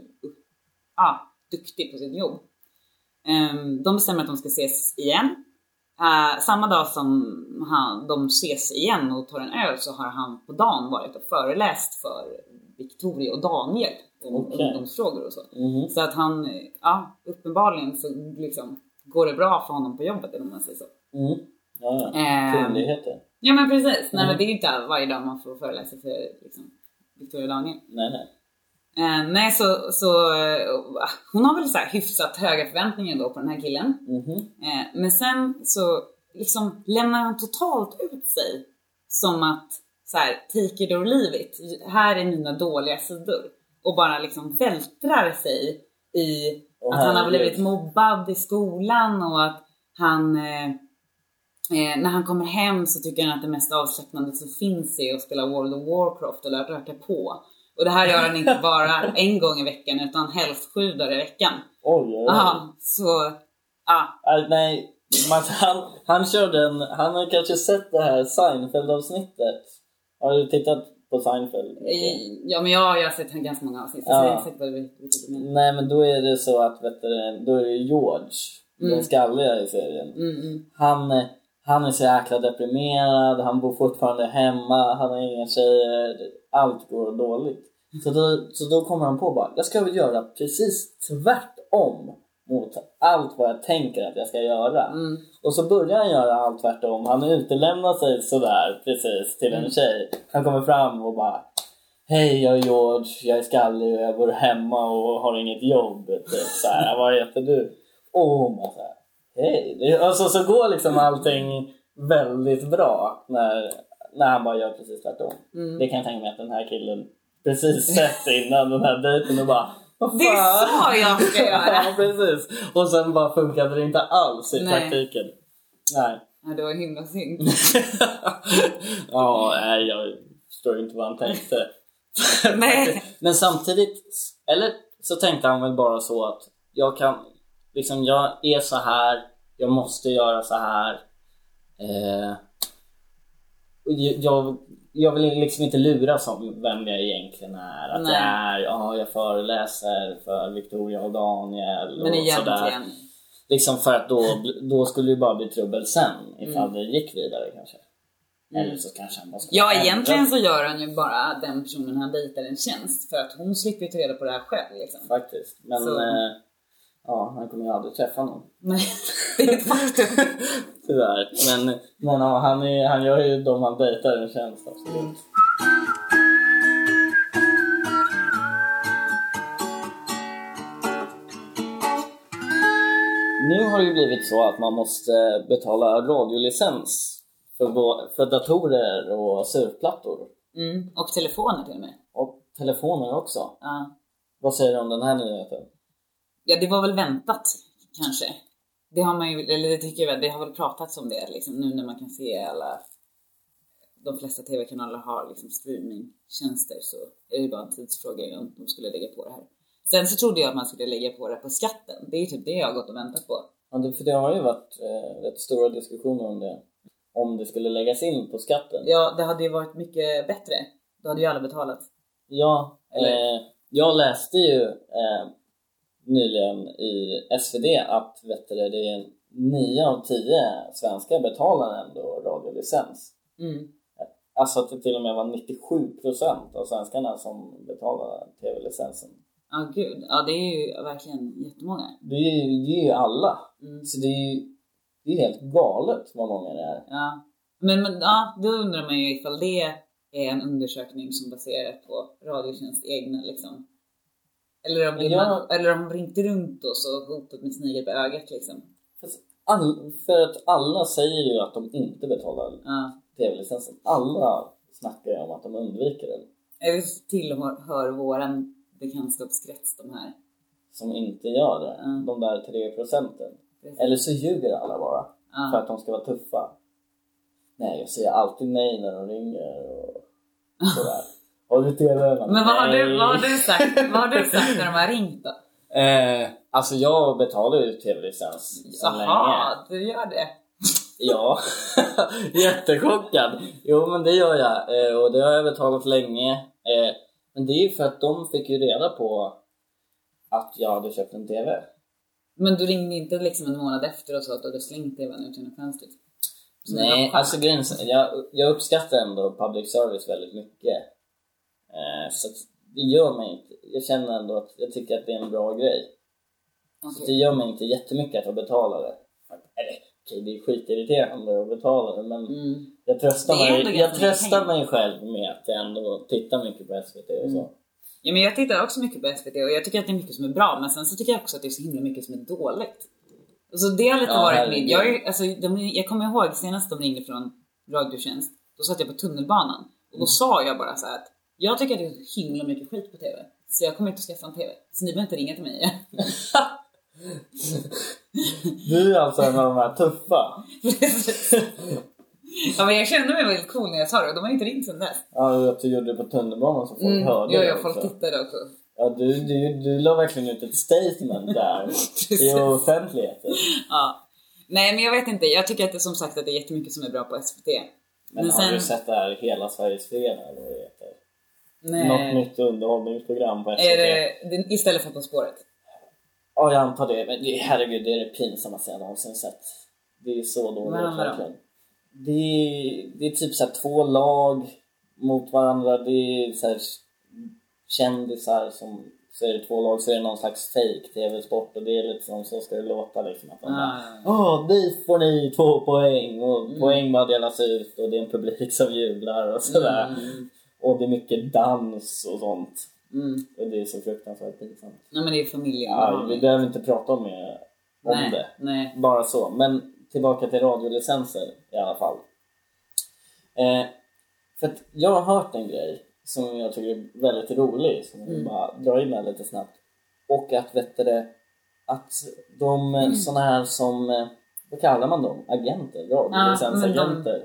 ah, duktig på sitt jobb. Um, de bestämmer att de ska ses igen. Uh, samma dag som han, de ses igen och tar en öl så har han på dagen varit och föreläst för Victoria och Daniel Okej. ungdomsfrågor och så. Mhm. Så att han, ja uppenbarligen så liksom går det bra för honom på jobbet om man säger så. Mm. Ja, ja. Ehm, Kundigheter. Ja men precis, nej Mm. men det är inte varje dag man får föreläsa för liksom, Victoria Daniel. Nej, nej. Eh, nej så, så hon har väl så hyfsat höga förväntningar då på den här killen. Mhm. Eh, men sen så liksom lämnar han totalt ut sig som att så här, take it or leave it. Här är mina dåliga sidor. Och bara liksom vältrar sig i Åh, att han har blivit mobbad i skolan och att han eh, eh, när han kommer hem så tycker han att det mest avslappnande som finns är att spela World of Warcraft eller att röka på. Och det här gör han inte bara en gång i veckan utan helst sju dagar i veckan. Oj, oj, oj. Aha, så ja, Äh, nej, Matt, han, han körde en... Han har kanske sett det här Seinfeld-avsnittet. Har du tittat på Seinfeld? Ja men jag, jag har sett ganska många avsnitt så Ja. jag vad du du menar. Nej, men då är det så att, vet du, då är det George, den skalliga i serien. Mm, mm. Han, eh, han är så jäkla deprimerad, han bor fortfarande hemma, han har inga tjejer, allt går dåligt. Så då, så då kommer han på bara, jag ska väl göra precis tvärtom mot allt vad jag tänker att jag ska göra. Mm. Och så börjar han göra allt tvärtom. Han utelämnar sig sådär precis till en tjej. Han kommer fram och bara Hej, jag är George, jag är skallig och jag bor hemma och har inget jobb. Typ så här, vad heter du? Och hon bara såhär, hej. Och så, så går liksom allting väldigt bra när, när han bara gör precis tvärtom. Mm. Det kan jag tänka mig att den här killen precis sett innan den här dejten och bara "Vad Det är fan?" så jag ska göra! ja, precis. Och sen bara funkade det inte alls i Nej. praktiken. Nej. Ja, det var himla synd. ja, nej, jag förstår inte vad han tänkte. Nej. Men samtidigt, eller så tänkte han väl bara så att jag kan, liksom jag är så här, jag måste göra så här. Eh, jag, jag vill liksom inte luras om vem jag egentligen är. Att Nej. jag är, ja jag föreläser för Victoria och Daniel Men och sådär. egentligen. Liksom för att då, då skulle det bara bli trubbel sen ifall Mm. det gick vidare kanske. Eller så kanske han bara skulle Ja egentligen så gör han ju bara den personen han dejtar en tjänst för att hon slipper ju ta reda på det här själv liksom. Faktiskt. Men Så- eh, ja, han kommer ju aldrig träffa någon. Nej, det är ett faktum. Tyvärr. Men, men ja, han, är, han gör ju de han dejtar en tjänst absolut. Nu har det ju blivit så att man måste betala radiolicens för, för datorer och surfplattor. Mm. Och telefoner till och med. Och telefoner också. Ja. Vad säger du om den här nyheten? ja, det var väl väntat kanske. Det har man ju, eller det tycker jag det har väl pratats om det liksom nu när man kan se alla de flesta tv-kanaler har liksom streamingtjänster så är det bara en tidsfråga om de skulle lägga på det här. Sen så trodde jag att man skulle lägga på det på skatten. Det är ju typ det jag har gått och väntat på. Ja, det, för det har ju varit eh, rätt stora diskussioner om det. Om det skulle läggas in på skatten. Ja, det hade ju varit mycket bättre. Då hade ju alla betalat. Ja, Eller- eh, jag läste ju eh, nyligen i SvD att vet du, det, är 9 av 10 svenskar betalar ändå radiolicens. Mm. Alltså att det till och med var 97% av svenskarna som betalar tv-licensen. Ja, gud. Ja, det är ju verkligen jättemånga. Det är ju, det är ju alla. Mm. Så det är ju det är helt galet vad många det är. Ja. Men, men ja, då undrar man ju ifall det är en undersökning som baseras på Radiotjänst egna liksom. Eller om, det är Ja. man, eller om de ringt runt oss och hotat med snigel på ögat liksom. All, för att alla säger ju att de inte betalar Ja. tv-licensen. Alla snackar ju om att de undviker den. Det tillhör våran bekantskapskrets de här. Som inte gör det. Mm. De där tre procenten. Eller så ljuger alla bara. Ja. För att de ska vara tuffa. Nej, jag säger alltid nej när de ringer och sådär. Har du TV? Men vad har, du, vad, har du sagt, vad har du sagt när de har ringt då? Eh, alltså jag betalar ju tv-licens. Jaha, du gör det? Ja, jättechockad. Jo men det gör jag eh, och det har jag betalat länge. Eh, men det är ju för att de fick ju reda på att jag hade köpt en TV. Men du ringde inte liksom en månad efter och sa att du hade slängt tvn ut genom fönstret? Nej, alltså grejen jag, jag uppskattar ändå public service väldigt mycket. Eh, så det gör mig inte, jag känner ändå att jag tycker att det är en bra grej. Så Okej. det gör mig inte jättemycket att jag betalar det. Eller okej, det är skitirriterande att betala det men Mm. jag tröstar, mig, jag tröstar mig själv med att jag ändå tittar mycket på SVT och så. Ja, men jag tittar också mycket på SVT och jag tycker att det är mycket som är bra men sen så tycker jag också att det är så himla mycket som är dåligt. Så det har lite Ja, varit min... Jag, alltså, de, jag kommer ihåg senast de ringde från Radiotjänst, då satt jag på tunnelbanan och då sa jag bara så här att jag tycker att det är så himla mycket skit på TV så jag kommer inte att skaffa en TV. Så ni behöver inte ringa till mig igen. Du är alltså en av de här tuffa. Ja, men jag kände mig väldigt cool när jag sa det och de har inte ringt sen dess. Ja, att du gjorde det på tunnelbanan så folk Mm, hörde ja, det ja, folk tittade också. Ja, du, du, du la verkligen ut ett statement där i offentligheten. Ja. Nej men jag vet inte, jag tycker att det som sagt att det är jättemycket som är bra på SVT. Men, har du sett det här Hela Sveriges förening eller? Nej. Något nytt underhållningsprogram på SVT? Är det, det istället för På spåret? Ja, jag antar det. Men det, herregud, det är det pinsammaste jag någonsin sett. Det är så dåligt verkligen. Det är, det är typ så två lag mot varandra. Det är så kändisar som så är det två lag så är det någon slags fake tv-sport och det är lite som så ska det låta liksom att de Ah, bara Åh, dit får ni två poäng och Mm. poäng bara delas ut och det är en publik som jublar och sådär. Mm. Och det är mycket dans och sånt. Mm. Och det är så fruktansvärt pinsamt. Nej men det är familjen. Ja, vi behöver inte prata om, mer om nej, det. Nej. Bara så. Men tillbaka till radiolicenser i alla fall. Eh, för att jag har hört en grej som jag tycker är väldigt rolig, som jag Mm. bara dra in med lite snabbt. Och att, vet du att de mm. såna här som, eh, vad kallar man dem? Agenter? Radiolicensagenter?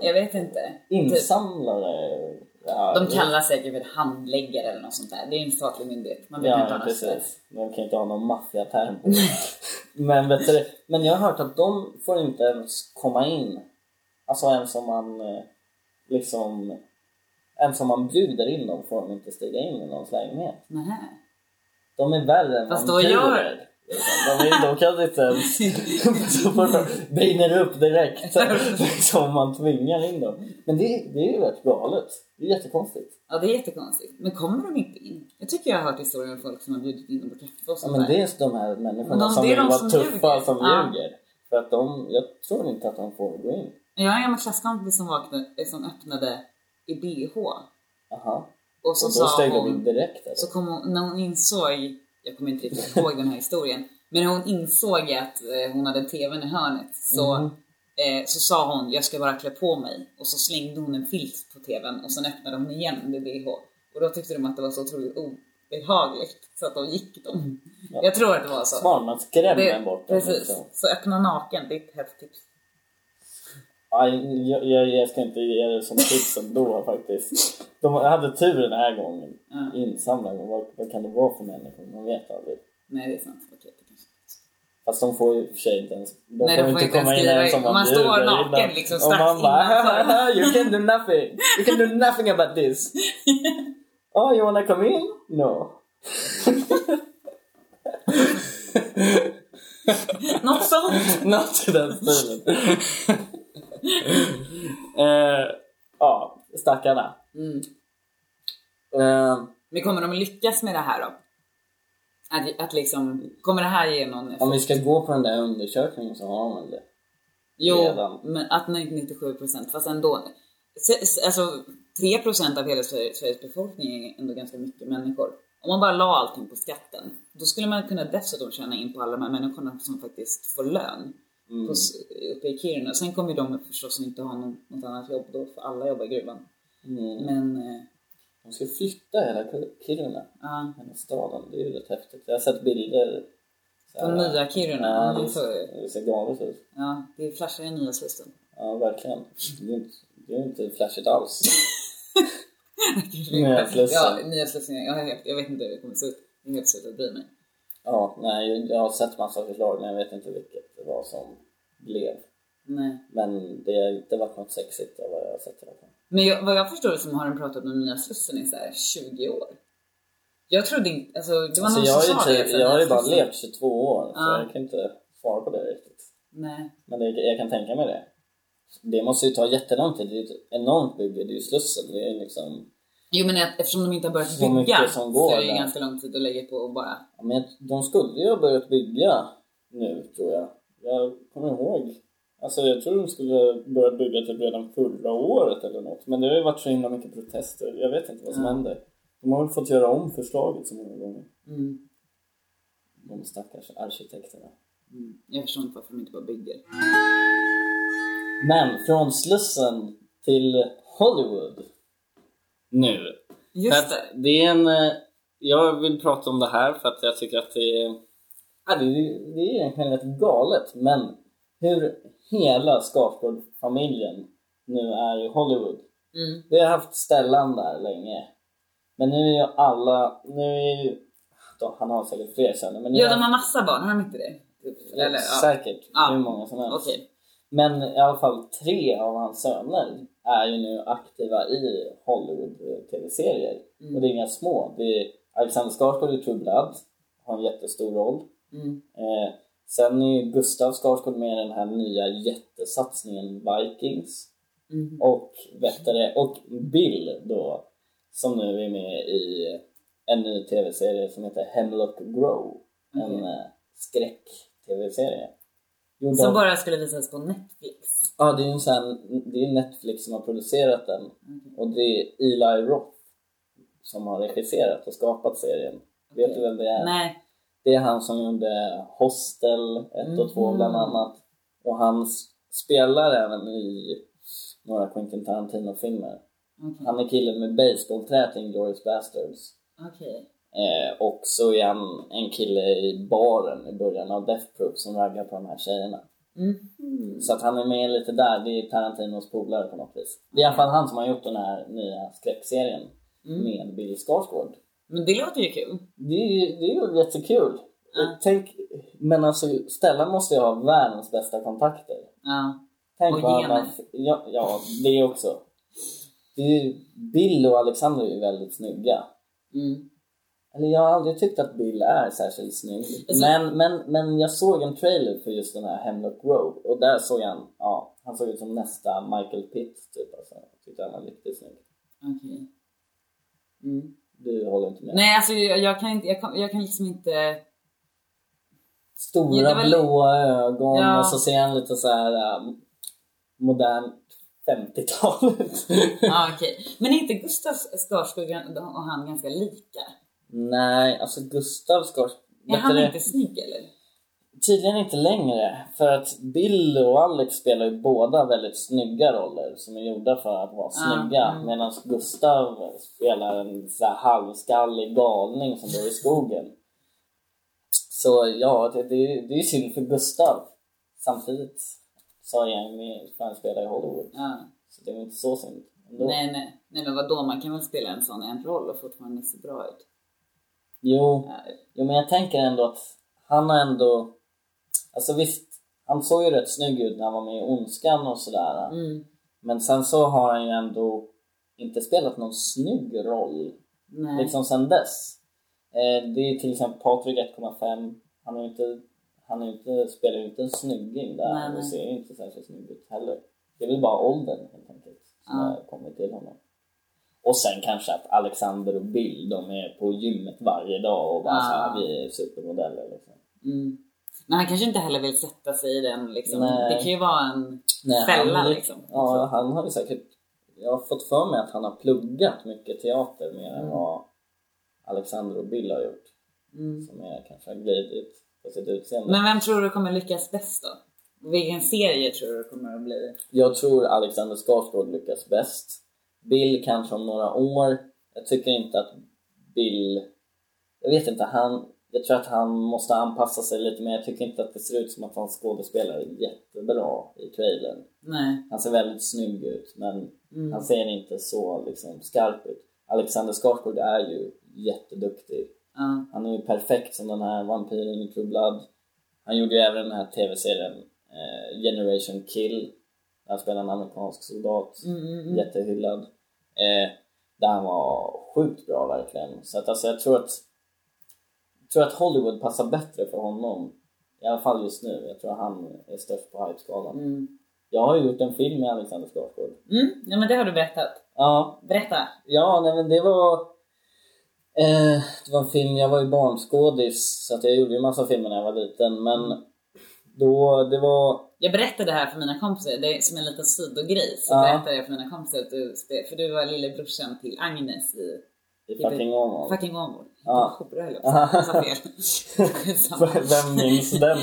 Jag vet inte. Insamlare? Ja, De kallar säkert för handläggare eller något sånt där. Det är en statlig myndighet. Man behöver inte Ja, ha något sådär. precis. De kan inte ha någon maffiaterm på men, vet du, men jag har hört att de får inte ens komma in. Alltså ens om man eh, liksom... Ens om man bjuder in dem får de inte stiga in i någons lägenhet. Nähä. De är värre än Fast då vampyrer, gör- liksom. De, är, de kan inte ens... så fort de brinner upp direkt liksom, om man tvingar in dem. Men det, det är ju rätt galet. Det är jättekonstigt. Ja det är jättekonstigt. Men kommer de inte in? Jag tycker jag har hört historier om folk som har bjudit in dem på kaffe och Ja, sånt men där. det är just de här människorna De- som vill vara tuffa ljuger. som Ja. ljuger. För att de, jag tror inte att de får gå in. Jag har en gammal klasskompis som, vaknade, eh, som öppnade i BH. Jaha. Och så Och då sa steg hon... direkt eller? Så kom hon, när hon insåg, jag kommer inte riktigt ihåg den här historien, men när hon insåg att eh, hon hade tvn i hörnet så, Mhm. eh, så sa hon jag ska bara klä på mig och så slängde hon en filt på tvn och sen öppnade hon igen med bh. Och då tyckte de att det var så otroligt obehagligt så att då gick de. Ja. Jag tror att det var så. Smart, man skrämmer Det, bort dem. precis. liksom. Så öppna naken, det är ett hett tips. Ja, jag, jag, jag ska inte ge det som tips ändå faktiskt. De hade tur den här gången. Ja. Insamlade, men vad, vad kan det vara för människor? Man vet aldrig. Nej det är sant, okej det kanske. Fast de får ju och för sig inte ens... De Nej, de får inte ens skriva in. Man står naken liksom Och strax man bara you can do nothing. You can do nothing about this. oh, you wanna come in? No. Något sånt! Något i den stilen. eh, ja, stackarna. Mm. Eh, Men kommer de lyckas med det här då? Att, att liksom, kommer det här ge någon om vi ska gå på den där undersökningen så har man det. Jo, redan. men att 97 procent, fast ändå. Alltså 3 procent av hela Sveriges, Sveriges befolkning är ändå ganska mycket människor. om man bara la allting på skatten, då skulle man kunna dessutom tjäna in på alla de här människorna som faktiskt får lön Mm. på, uppe i Kiruna. Sen kommer de förstås inte ha någon, något annat jobb då, för alla jobbar i gruvan. Mm. Men, eh, De ska flytta hela Kiruna, ja. hela staden. Det är ju rätt häftigt. Jag har sett bilder. På nya Kiruna. Ja, det, så- det ser galet ut. Ja, det flashar i nya Slussen. Ja, verkligen. Det är inte, det är inte flashigt alls. Nya Slussen. Ja, nya Slussen. Jag, helt, jag vet inte hur det kommer se ut. Jag är helt slutat bry mig. Ja, nej, jag har sett massa förslag men jag vet inte vilket det var som blev. Nej. Men det har inte varit något sexigt av vad jag har sett i alla fall. Men jag, vad jag förstår så har de pratat om nya Slussen i så här 20 år. Jag trodde inte, alltså det var Alltså, någon jag, som sa ju det. typ, jag har ju bara levt 22 år så Ja. jag kan inte svara på det riktigt. Nej. Men det, jag kan tänka mig det. Det måste ju ta jättelång tid. Det är ju ett enormt bygge. Det är ju Slussen. Det är liksom... Jo men eftersom de inte har börjat Så bygga som går så är det ju där. ganska lång tid att lägga på att bara... Ja, men de skulle ju ha börjat bygga nu, tror jag. Jag kommer ihåg. Alltså jag tror de skulle börja bygga typ redan förra året eller något. Men det har ju varit så himla mycket protester. Jag vet inte vad som Ja. händer. De har väl fått göra om förslaget så många gånger. Mm. De stackars arkitekterna. Mm. Jag förstår inte varför de inte bara bygger. Men från Slussen till Hollywood. Nu. Just det. det är en... eh, Jag vill prata om det här för att jag tycker att det är... Ja, det, det är egentligen rätt galet, men hur hela Skarsgård-familjen nu är i Hollywood. Mm. Vi har haft Stellan där länge. Men nu är ju alla... Nu är ju... då, Han har säkert fler söner, men Ja, de har massa barn, har de inte det? Eller, ja. Säkert. Ja. Hur många som helst. Okej. Men i alla fall tre av hans söner är ju nu aktiva i Hollywood-tv-serier. Mm. Och det är inga små. Det är Alexander Skarsgård i True Blood, har en jättestor roll. Mm. Eh, sen är ju Gustav Skarsgård med i den här nya jättesatsningen Vikings. Mm. Och, vet det, och Bill då, som nu är med i en ny tv-serie som heter Hemlock Grove. En Okej. eh, skräck-tv-serie. Som av- bara skulle visas på Netflix. Ja, det är ju en sån, det är Netflix som har producerat den. Och det är Eli Roth som har regisserat och skapat serien. Vet Okej. du vem det är? Nej. Det är han som gjorde Hostel 1 och 2 Mhm. bland annat. Och han spelar även i några Quentin Tarantino-filmer. Okej. Han är killen med baseballträet i Inglourious Basterds. Okej. Eh, och så är han en kille i baren i början av Death Proof som raggar på de här tjejerna. Mm. Så att han är med lite där, det är Tarantinos polare på något vis. Det är i alla fall han som har gjort den här nya skräckserien Mm. med Bill Skarsgård. Men det låter ju kul. Det är ju det är ju jättekul. Ja. Tänk, men alltså Stellan måste ju ha världens bästa kontakter. Ja. Tänk Och vad gener. ja, ja, det också. Det är ju, Bill och Alexander är ju väldigt snygga. Mm. Eller jag har aldrig tyckt att Bill är särskilt snygg. Alltså- Men, men, men jag såg en trailer för just den här Hemlock Grove och där såg han, ja, han såg ut som nästa Michael Pitt typ. Alltså. Jag tyckte han var riktigt snygg. Okej. Mm. Du håller inte med? Nej, alltså jag, jag kan inte, jag kan, jag kan liksom inte... Stora li- blåa ögon Ja. och så ser han lite så här um, modernt 50-tal ut. Ja, okej. Men är inte Gustav Skarsgård och han ganska lika? Nej, alltså Gustav Skarsgård... Är han inte snygg eller? Tydligen inte längre. För att Bill och Alex spelar ju båda väldigt snygga roller som är gjorda för att vara snygga. mm. Medan Gustav spelar en så här halvskallig galning som bor i skogen. Så ja, det, det, det är ju synd för Gustav. Samtidigt han med för han spelar i Hollywood. Ja. Så det är inte så synd ändå. Nej, nej. Nej men vadå, man kan väl spela en sån en roll och fortfarande se bra ut? Jo, Ja. Jo men jag tänker ändå att han har ändå... Alltså visst, han såg ju rätt snygg ut när han var med i Ondskan och sådär. Mm. Men sen så har han ju ändå inte spelat någon snygg roll Nej. liksom sen dess. Eh, det är till exempel Patrik 1,5. Han är inte... Han är inte, spelar ju inte en snygging där Nej, nej. ser ju inte särskilt snygg ut heller. Det är väl bara åldern helt enkelt som Ja. har kommit till honom. Och sen kanske att Alexander och Bill, de är på gymmet varje dag och bara Ja. såhär, vi är supermodeller liksom. Mm. Men han kanske inte heller vill sätta sig i den liksom. Nej. Det kan ju vara en Nej, fälla han, liksom. Ja, han har ju säkert... Jag har fått för mig att han har pluggat mycket teater mer än Mm. vad Alexander och Bill har gjort. Som är kanske har glidit på sitt utseende. Men vem tror du kommer lyckas bäst då? Vilken serie tror du kommer att bli? Jag tror Alexander Skarsgård lyckas bäst. Bill kanske om några år. Jag tycker inte att Bill... Jag vet inte, han... Jag tror att han måste anpassa sig lite mer. Jag tycker inte att det ser ut som att han skådespelar jättebra i trailern. Nej. Han ser väldigt snygg ut men han ser inte så liksom skarp ut. Alexander Skarsgård är ju jätteduktig. Ja. Han är ju perfekt som den här vampyren i True Blood. Han gjorde ju även den här tv-serien eh, Generation Kill. Där han spelar en amerikansk soldat. Jättehyllad. Eh, där han var sjukt bra verkligen. Så att alltså jag tror att tror att Hollywood passar bättre för honom. I alla fall just nu. Jag tror att han är störst på hypeskalan. Jag har ju gjort en film med Alexander Skarsgård. Mm, ja men det har du berättat. Ja, Berätta. Ja, nej men det var... Eh, det var en film, jag var ju barnskådis så att jag gjorde ju massa filmer när jag var liten men då, det var... Jag berättade det här för mina kompisar, det är som en liten sidogrej. Så Ja. berättade jag för mina kompisar att du för du var lillebrorsan till Agnes i I fucking Åmål. Fucking Åmål. Ja. Skitsamma. Vem minns den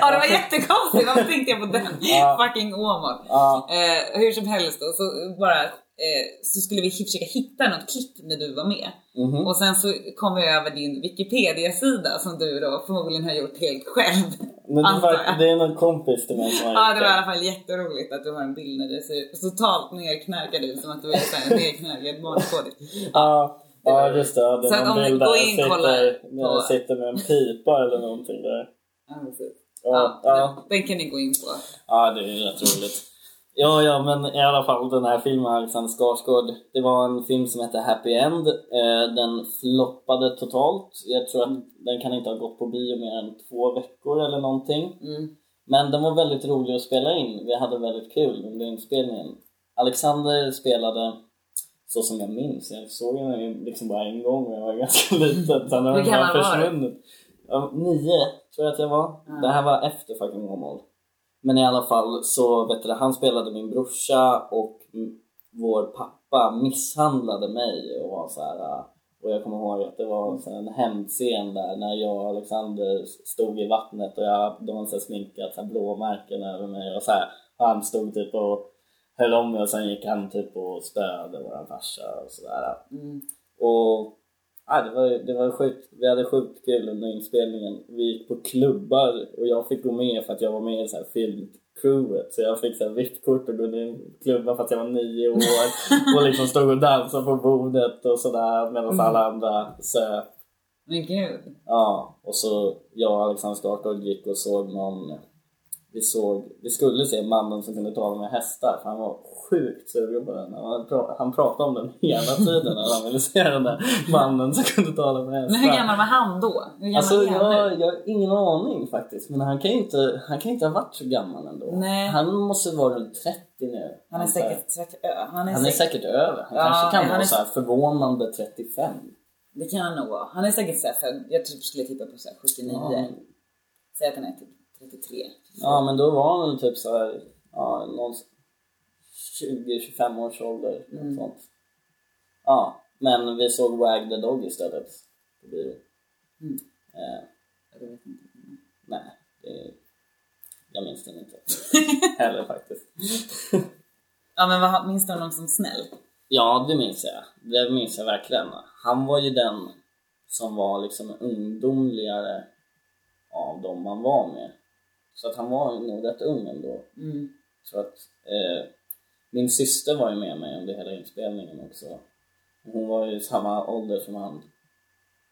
Ja det var jättekonstigt, varför tänkte jag på den? Ja. Fucking Åmål. Ja. Eh, hur som helst då, så bara eh, så skulle vi försöka hitta något klipp när du var med. Mhm. Och sen så kom vi över din Wikipedia-sida som du då förmodligen har gjort helt själv. Men det, var, det är någon kompis till mig som har Ja det var i alla fall jätteroligt att du har en bild när du ser totalt nerknarkad ut som att du är en nerknarkad barnskådis. Ja, ja just det. Det är någon bild där jag sitter, på- sitter med en pipa eller någonting där. Ja, precis. Ja, Ja, ja. Den kan ni gå in på. Ja, det är rätt roligt. Ja, ja, men i alla fall den här filmen Alexander Skarsgård. Det var en film som hette Happy End. Eh, den floppade totalt. Jag tror att den kan inte ha gått på bio mer än två veckor eller någonting. Mm. Men den var väldigt rolig att spela in. Vi hade väldigt kul under inspelningen. Alexander spelade så som jag minns. Jag såg ju liksom bara en gång när jag var ganska liten. Sen har den bara försvunnit. Ja, nio tror jag att jag var. Det här var efter fucking Åmål. Men i alla fall så vet du, han spelade min brorsa och mm, vår pappa misshandlade mig och var så här. äh, Och jag kommer ihåg att det var så en hämndscen där när jag och Alexander stod i vattnet och jag, de hade sminkat så här blåmärken över mig och så här. Och han stod typ och höll om mig och sen gick han typ och spöade våran farsa och sådär. Mm. Och ja, det, var, det var sjukt. Vi hade sjukt kul under inspelningen. Vi gick på klubbar och jag fick gå med för att jag var med i så här filmcrewet. Så jag fick så VIP-kort och gå in i klubbar för att jag var nio år. och liksom stod och dansade på bordet och sådär medan alla andra söp. Men gud. Ja, och så jag och Alexander Skarsgård gick och såg någon vi såg, vi skulle se mannen som kunde tala med hästar för han var sjukt sugen på den. Han, pra- han pratade om den hela tiden när han ville se den där mannen som kunde tala med hästar. Men hur gammal var han då? Alltså jag, jag har ingen aning faktiskt. Men han kan ju inte, han kan inte ha varit så gammal ändå. Nej. Han måste vara runt 30 nu. Han är säkert, han är Han är säkert, över. Han Ja, kanske kan han vara är- så här förvånande 35. det kan han nog vara. Han är säkert såhär, jag typ skulle tippa på såhär 79. Ja. Säg att han är typ 33. Ja men då var han väl typ så här, ja, någon 20-25 års ålder. Mm. Sånt. Ja, men vi såg Wag the Dog istället. På bio. Mm. Eh, Jag vet inte. nej, det, jag minns den inte. Heller faktiskt. Ja men vad, minns du honom som snäll? Ja, det minns jag. Det minns jag verkligen. Han var ju den som var liksom ungdomligare av dem man var med. Så att han var nog rätt ung ändå. Mm. Så att, eh, min syster var ju med mig under hela inspelningen också. Hon var ju samma ålder som han.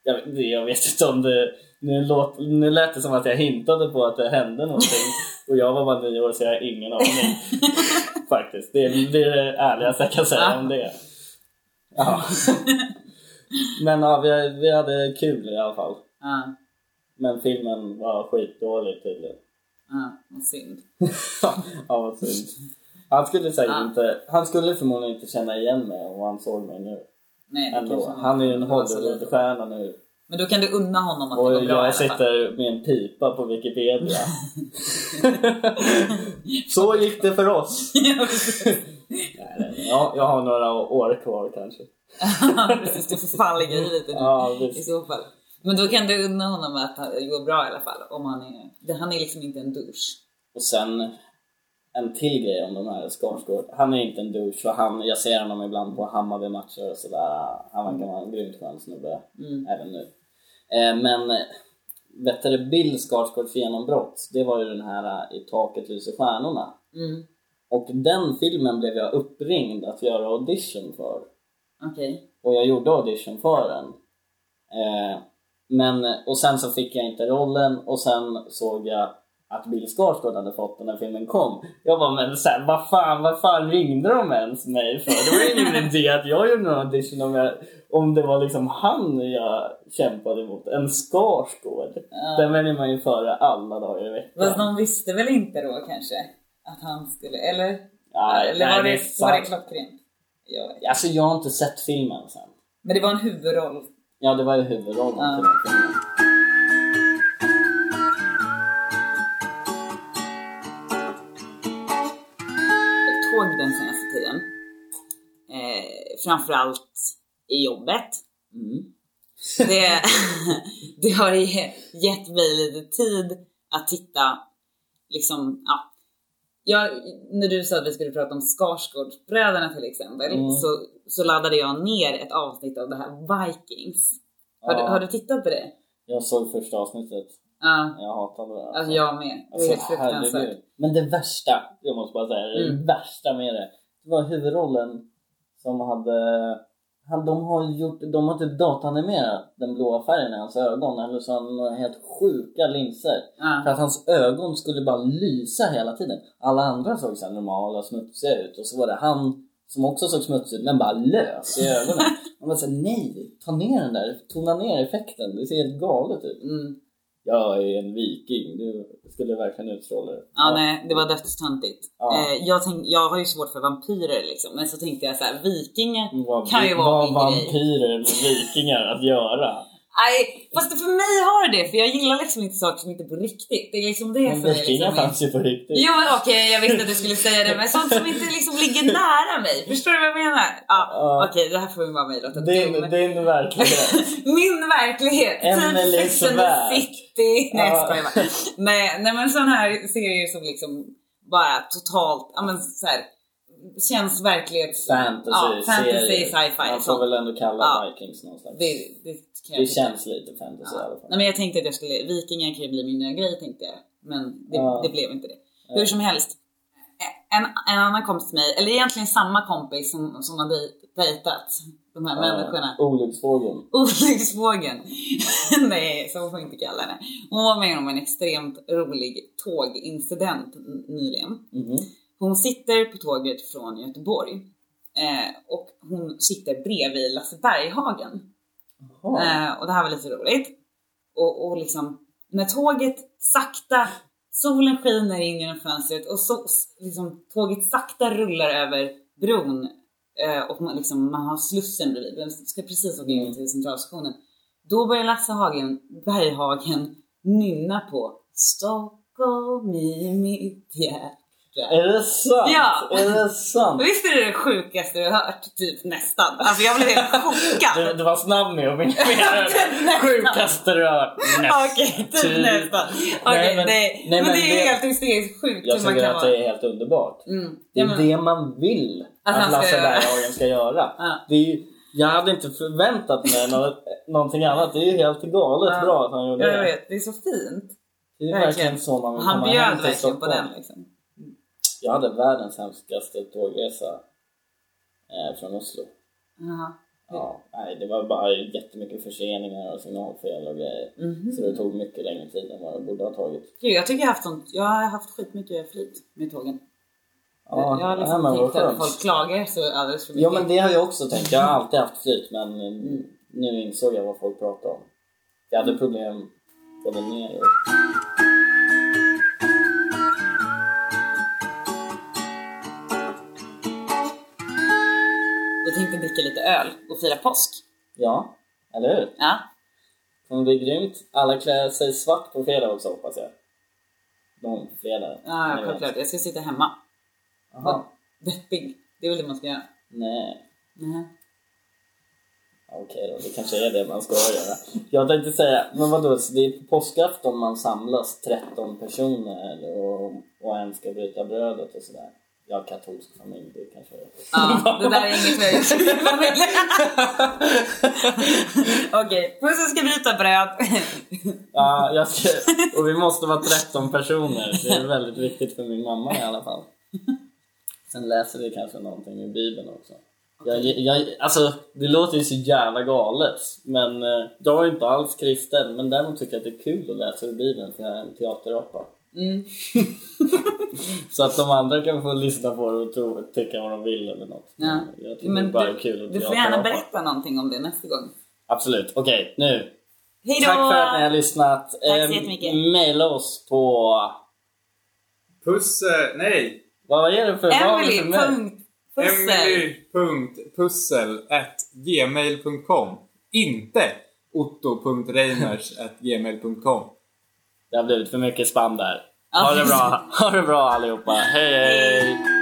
Jag, jag vet inte om det... Nu, låt, nu lät det som att jag hintade på att det hände någonting. Och jag var bara nio år så jag har ingen aning. Faktiskt. Det är det, är det ärligaste jag kan säga om det. Ja. Men ja, vi, vi hade kul i alla fall. Men filmen var skitdålig tydligen. Ja, vad synd. ja, vad synd. Han skulle säkert Ja. inte, han skulle förmodligen inte känna igen mig om han såg mig nu. Nej, det Ändå. han Han är ju en Hollywoodstjärna nu. Men då kan du unna honom att det Och går bra i alla jag fall. sitter med en pipa på Wikipedia. Så gick det för oss. Ja, jag har några år kvar kanske. Precis, du får fan lägga i lite nu Ja, i så fall. Men då kan du unna honom att det går bra i alla fall. Om han är, han är liksom inte en douche. Och sen en till grej om de här Skarsgård. Han är inte en douche och han, jag ser honom ibland på Hammarby-matcher och sådär. Han verkar vara en grymt skön snubbe även nu. Eh, men eh, vet du, Bill Skarsgårds genombrott, det var ju den här eh, I taket lyser stjärnorna. Mm. Och den filmen blev jag uppringd att göra audition för. Okej. Och jag gjorde audition för den. Eh, men, och sen så fick jag inte rollen och sen såg jag att Bill Skarsgård hade fått den när filmen kom. Jag var men såhär, vad fan, vad fan ringde de ens mig för? Det var ingen idé att jag gjorde en audition om, jag, om det var liksom han jag kämpade mot. En Skarsgård. Den väljer man ju före alla dagar i veckan. Fast de visste väl inte då kanske att han skulle, eller? Nej, eller nej, var, det det, var det klockrent? Ja. Alltså jag har inte sett filmen sen. Men det var en huvudroll. Ja, det var ju huvudrollen Ja. den filmen. den senaste tiden. Eh, framförallt i jobbet. Mm. Det, det har ge- gett mig lite tid att titta, liksom, ja. Jag, när du sa att vi skulle prata om Skarsgårdsbröderna till exempel, Mm. så, så laddade jag ner ett avsnitt av det här Vikings. Har, du, Ja. har du tittat på det? Jag såg första avsnittet. Ja, Jag hatade det. alltså jag med. Det är helt fruktansvärt. Men det värsta, jag måste bara säga det, Mm. värsta med det, det var huvudrollen som hade han, de har gjort, de har typ datanimerat den blåa färgen i hans ögon eller så har han helt sjuka linser. För Ja. att hans ögon skulle bara lysa hela tiden. Alla andra såg så normala, smutsiga ut och så var det han som också såg smutsig ut men bara lös i ögonen. Man bara såhär, nej, ta ner den där, tona ner effekten, det ser helt galet ut. Mm. Jag är en viking, du skulle verkligen utstråla det. Ja, nej, det var dödstöntigt. Ja. Eh, jag, tänk, jag har ju svårt för vampyrer liksom, men så tänkte jag så här, vikingar kan ju vara vad grej. vampyrer med vikingar att göra? Nej, fast för mig har det för jag gillar liksom inte saker som inte är på riktigt. Det är liksom det Men är vikingar liksom... fanns ju på riktigt. Jo okej, jag visste att du skulle säga det, men sånt som inte liksom ligger nära mig. Förstår du vad jag menar? Ja, Ja. okej, det här får vi vara mig låta Din, dum. din verklighet. Min verklighet! Emelies typ värld. City. Nej jag Ja. skojar bara. nej, nej men sån här serier som liksom bara totalt, ja men så här, känns verklighets... Fantasy, ja, fantasy, sci-fi. Man får sånt. väl ändå kalla Ja. Vikings någonstans. Det, det Det känns lite fantasy i alla fall. Nej men jag tänkte att jag skulle, vikingar kan ju bli min nya grej tänkte jag. Men det, Ja. det blev inte det. Hur som helst. En, en annan kompis till mig, eller egentligen samma kompis som, som har dej- dejtat de här människorna. Olycksfågeln. Olycksfågeln. Nej, så får man inte kalla henne. Hon var med om en extremt rolig tågincident nyligen. Mhm. Hon sitter på tåget från Göteborg eh, och hon sitter bredvid Lasse Berghagen. Eh, och det här var lite roligt. Och, och liksom, när tåget sakta, solen skiner in genom fönstret och så, liksom, tåget sakta rullar över bron eh, och man, liksom, man har Slussen bredvid, man ska precis åka in till centralstationen. Då börjar Lasse Hagen, Berghagen nynna på Stockholm i mitt hjärta. Är det sant? Ja. Är det sant? Visst är det det sjukaste du har hört? Typ nästan. Alltså jag blev helt chockad. Du, du var snabb med att minimera det. Sjukaste du har hört. Okej, typ Typ. nästan. Okej, Nej, men- nej, nej, men, men det är det- helt hysteriskt sjukt Jag tycker att det är helt underbart. Mm. Det är Ja, det man vill Att att Lasse. Berghagen ska göra. Ja. Det är ju, jag hade inte förväntat mig något, någonting annat. Det är ju helt galet Ja. bra att han gjorde Jag det. vet, det är så fint. Det är Verkligen. verkligen så man vill Han komma bjöd hem till verkligen på den liksom. Jag hade världens hemskaste tågresa eh, från Oslo. Jaha. Ja, nej, det var bara jättemycket förseningar och signalfel och grejer. Mhm. Så det tog mycket längre tid än vad det borde ha tagit. Gud, jag tycker jag har haft sånt, jag har haft skitmycket flyt med tågen. Ja, jag har liksom vad tänkt att folk klagar så alldeles för mycket. Ja men det har jag också tänkt. Jag har alltid haft flyt men eh, nu insåg jag vad folk pratar om. Jag hade problem både ner och tänkte dricka lite öl och fira påsk. Ja, eller hur? Ja. kommer bli grymt. Alla klär sig svart på fredag också hoppas jag. Långfredag. Ja, Ni vet. självklart. Jag ska sitta hemma. Jaha. Deppig. Det är väl det man ska göra. Nej. Nej. Okej då, det kanske är det man ska göra. Jag tänkte säga, men vadå, så det är på påskafton man samlas 13 personer och, och en ska bryta brödet och sådär. Jag har katolsk familj, det kanske är... Ja, det där är inget i familjen. Okej, pussen ska bryta bröd. Ja, jag ska, och vi måste vara 13 personer. Det är väldigt viktigt för min mamma i alla fall. Sen läser vi kanske någonting i Bibeln också. Jag, jag, alltså, det låter ju så jävla galet, men eh, jag är inte alls kristen. Men däremot tycker jag att det är kul att läsa ur Bibeln, för jag är en teaterapa. Mm. Så att de andra kan få lyssna på det och tro, tycka vad de vill eller något. Ja. Jag tycker Men det bara är du, kul att du får gärna berätta någonting om det nästa gång. Absolut. Okej, nu. Hej då! Tack för att ni har lyssnat. Tack så Ehm, jättemycket. Maila oss på... Puss... eh, Nej! Vad är det för... Emily. för punkt Pussel. Emily.pussel.gmail.com Inte otto.reiners.gmail.com Det har blivit för mycket spam där. Ha det bra, ha det bra allihopa. hej! hej.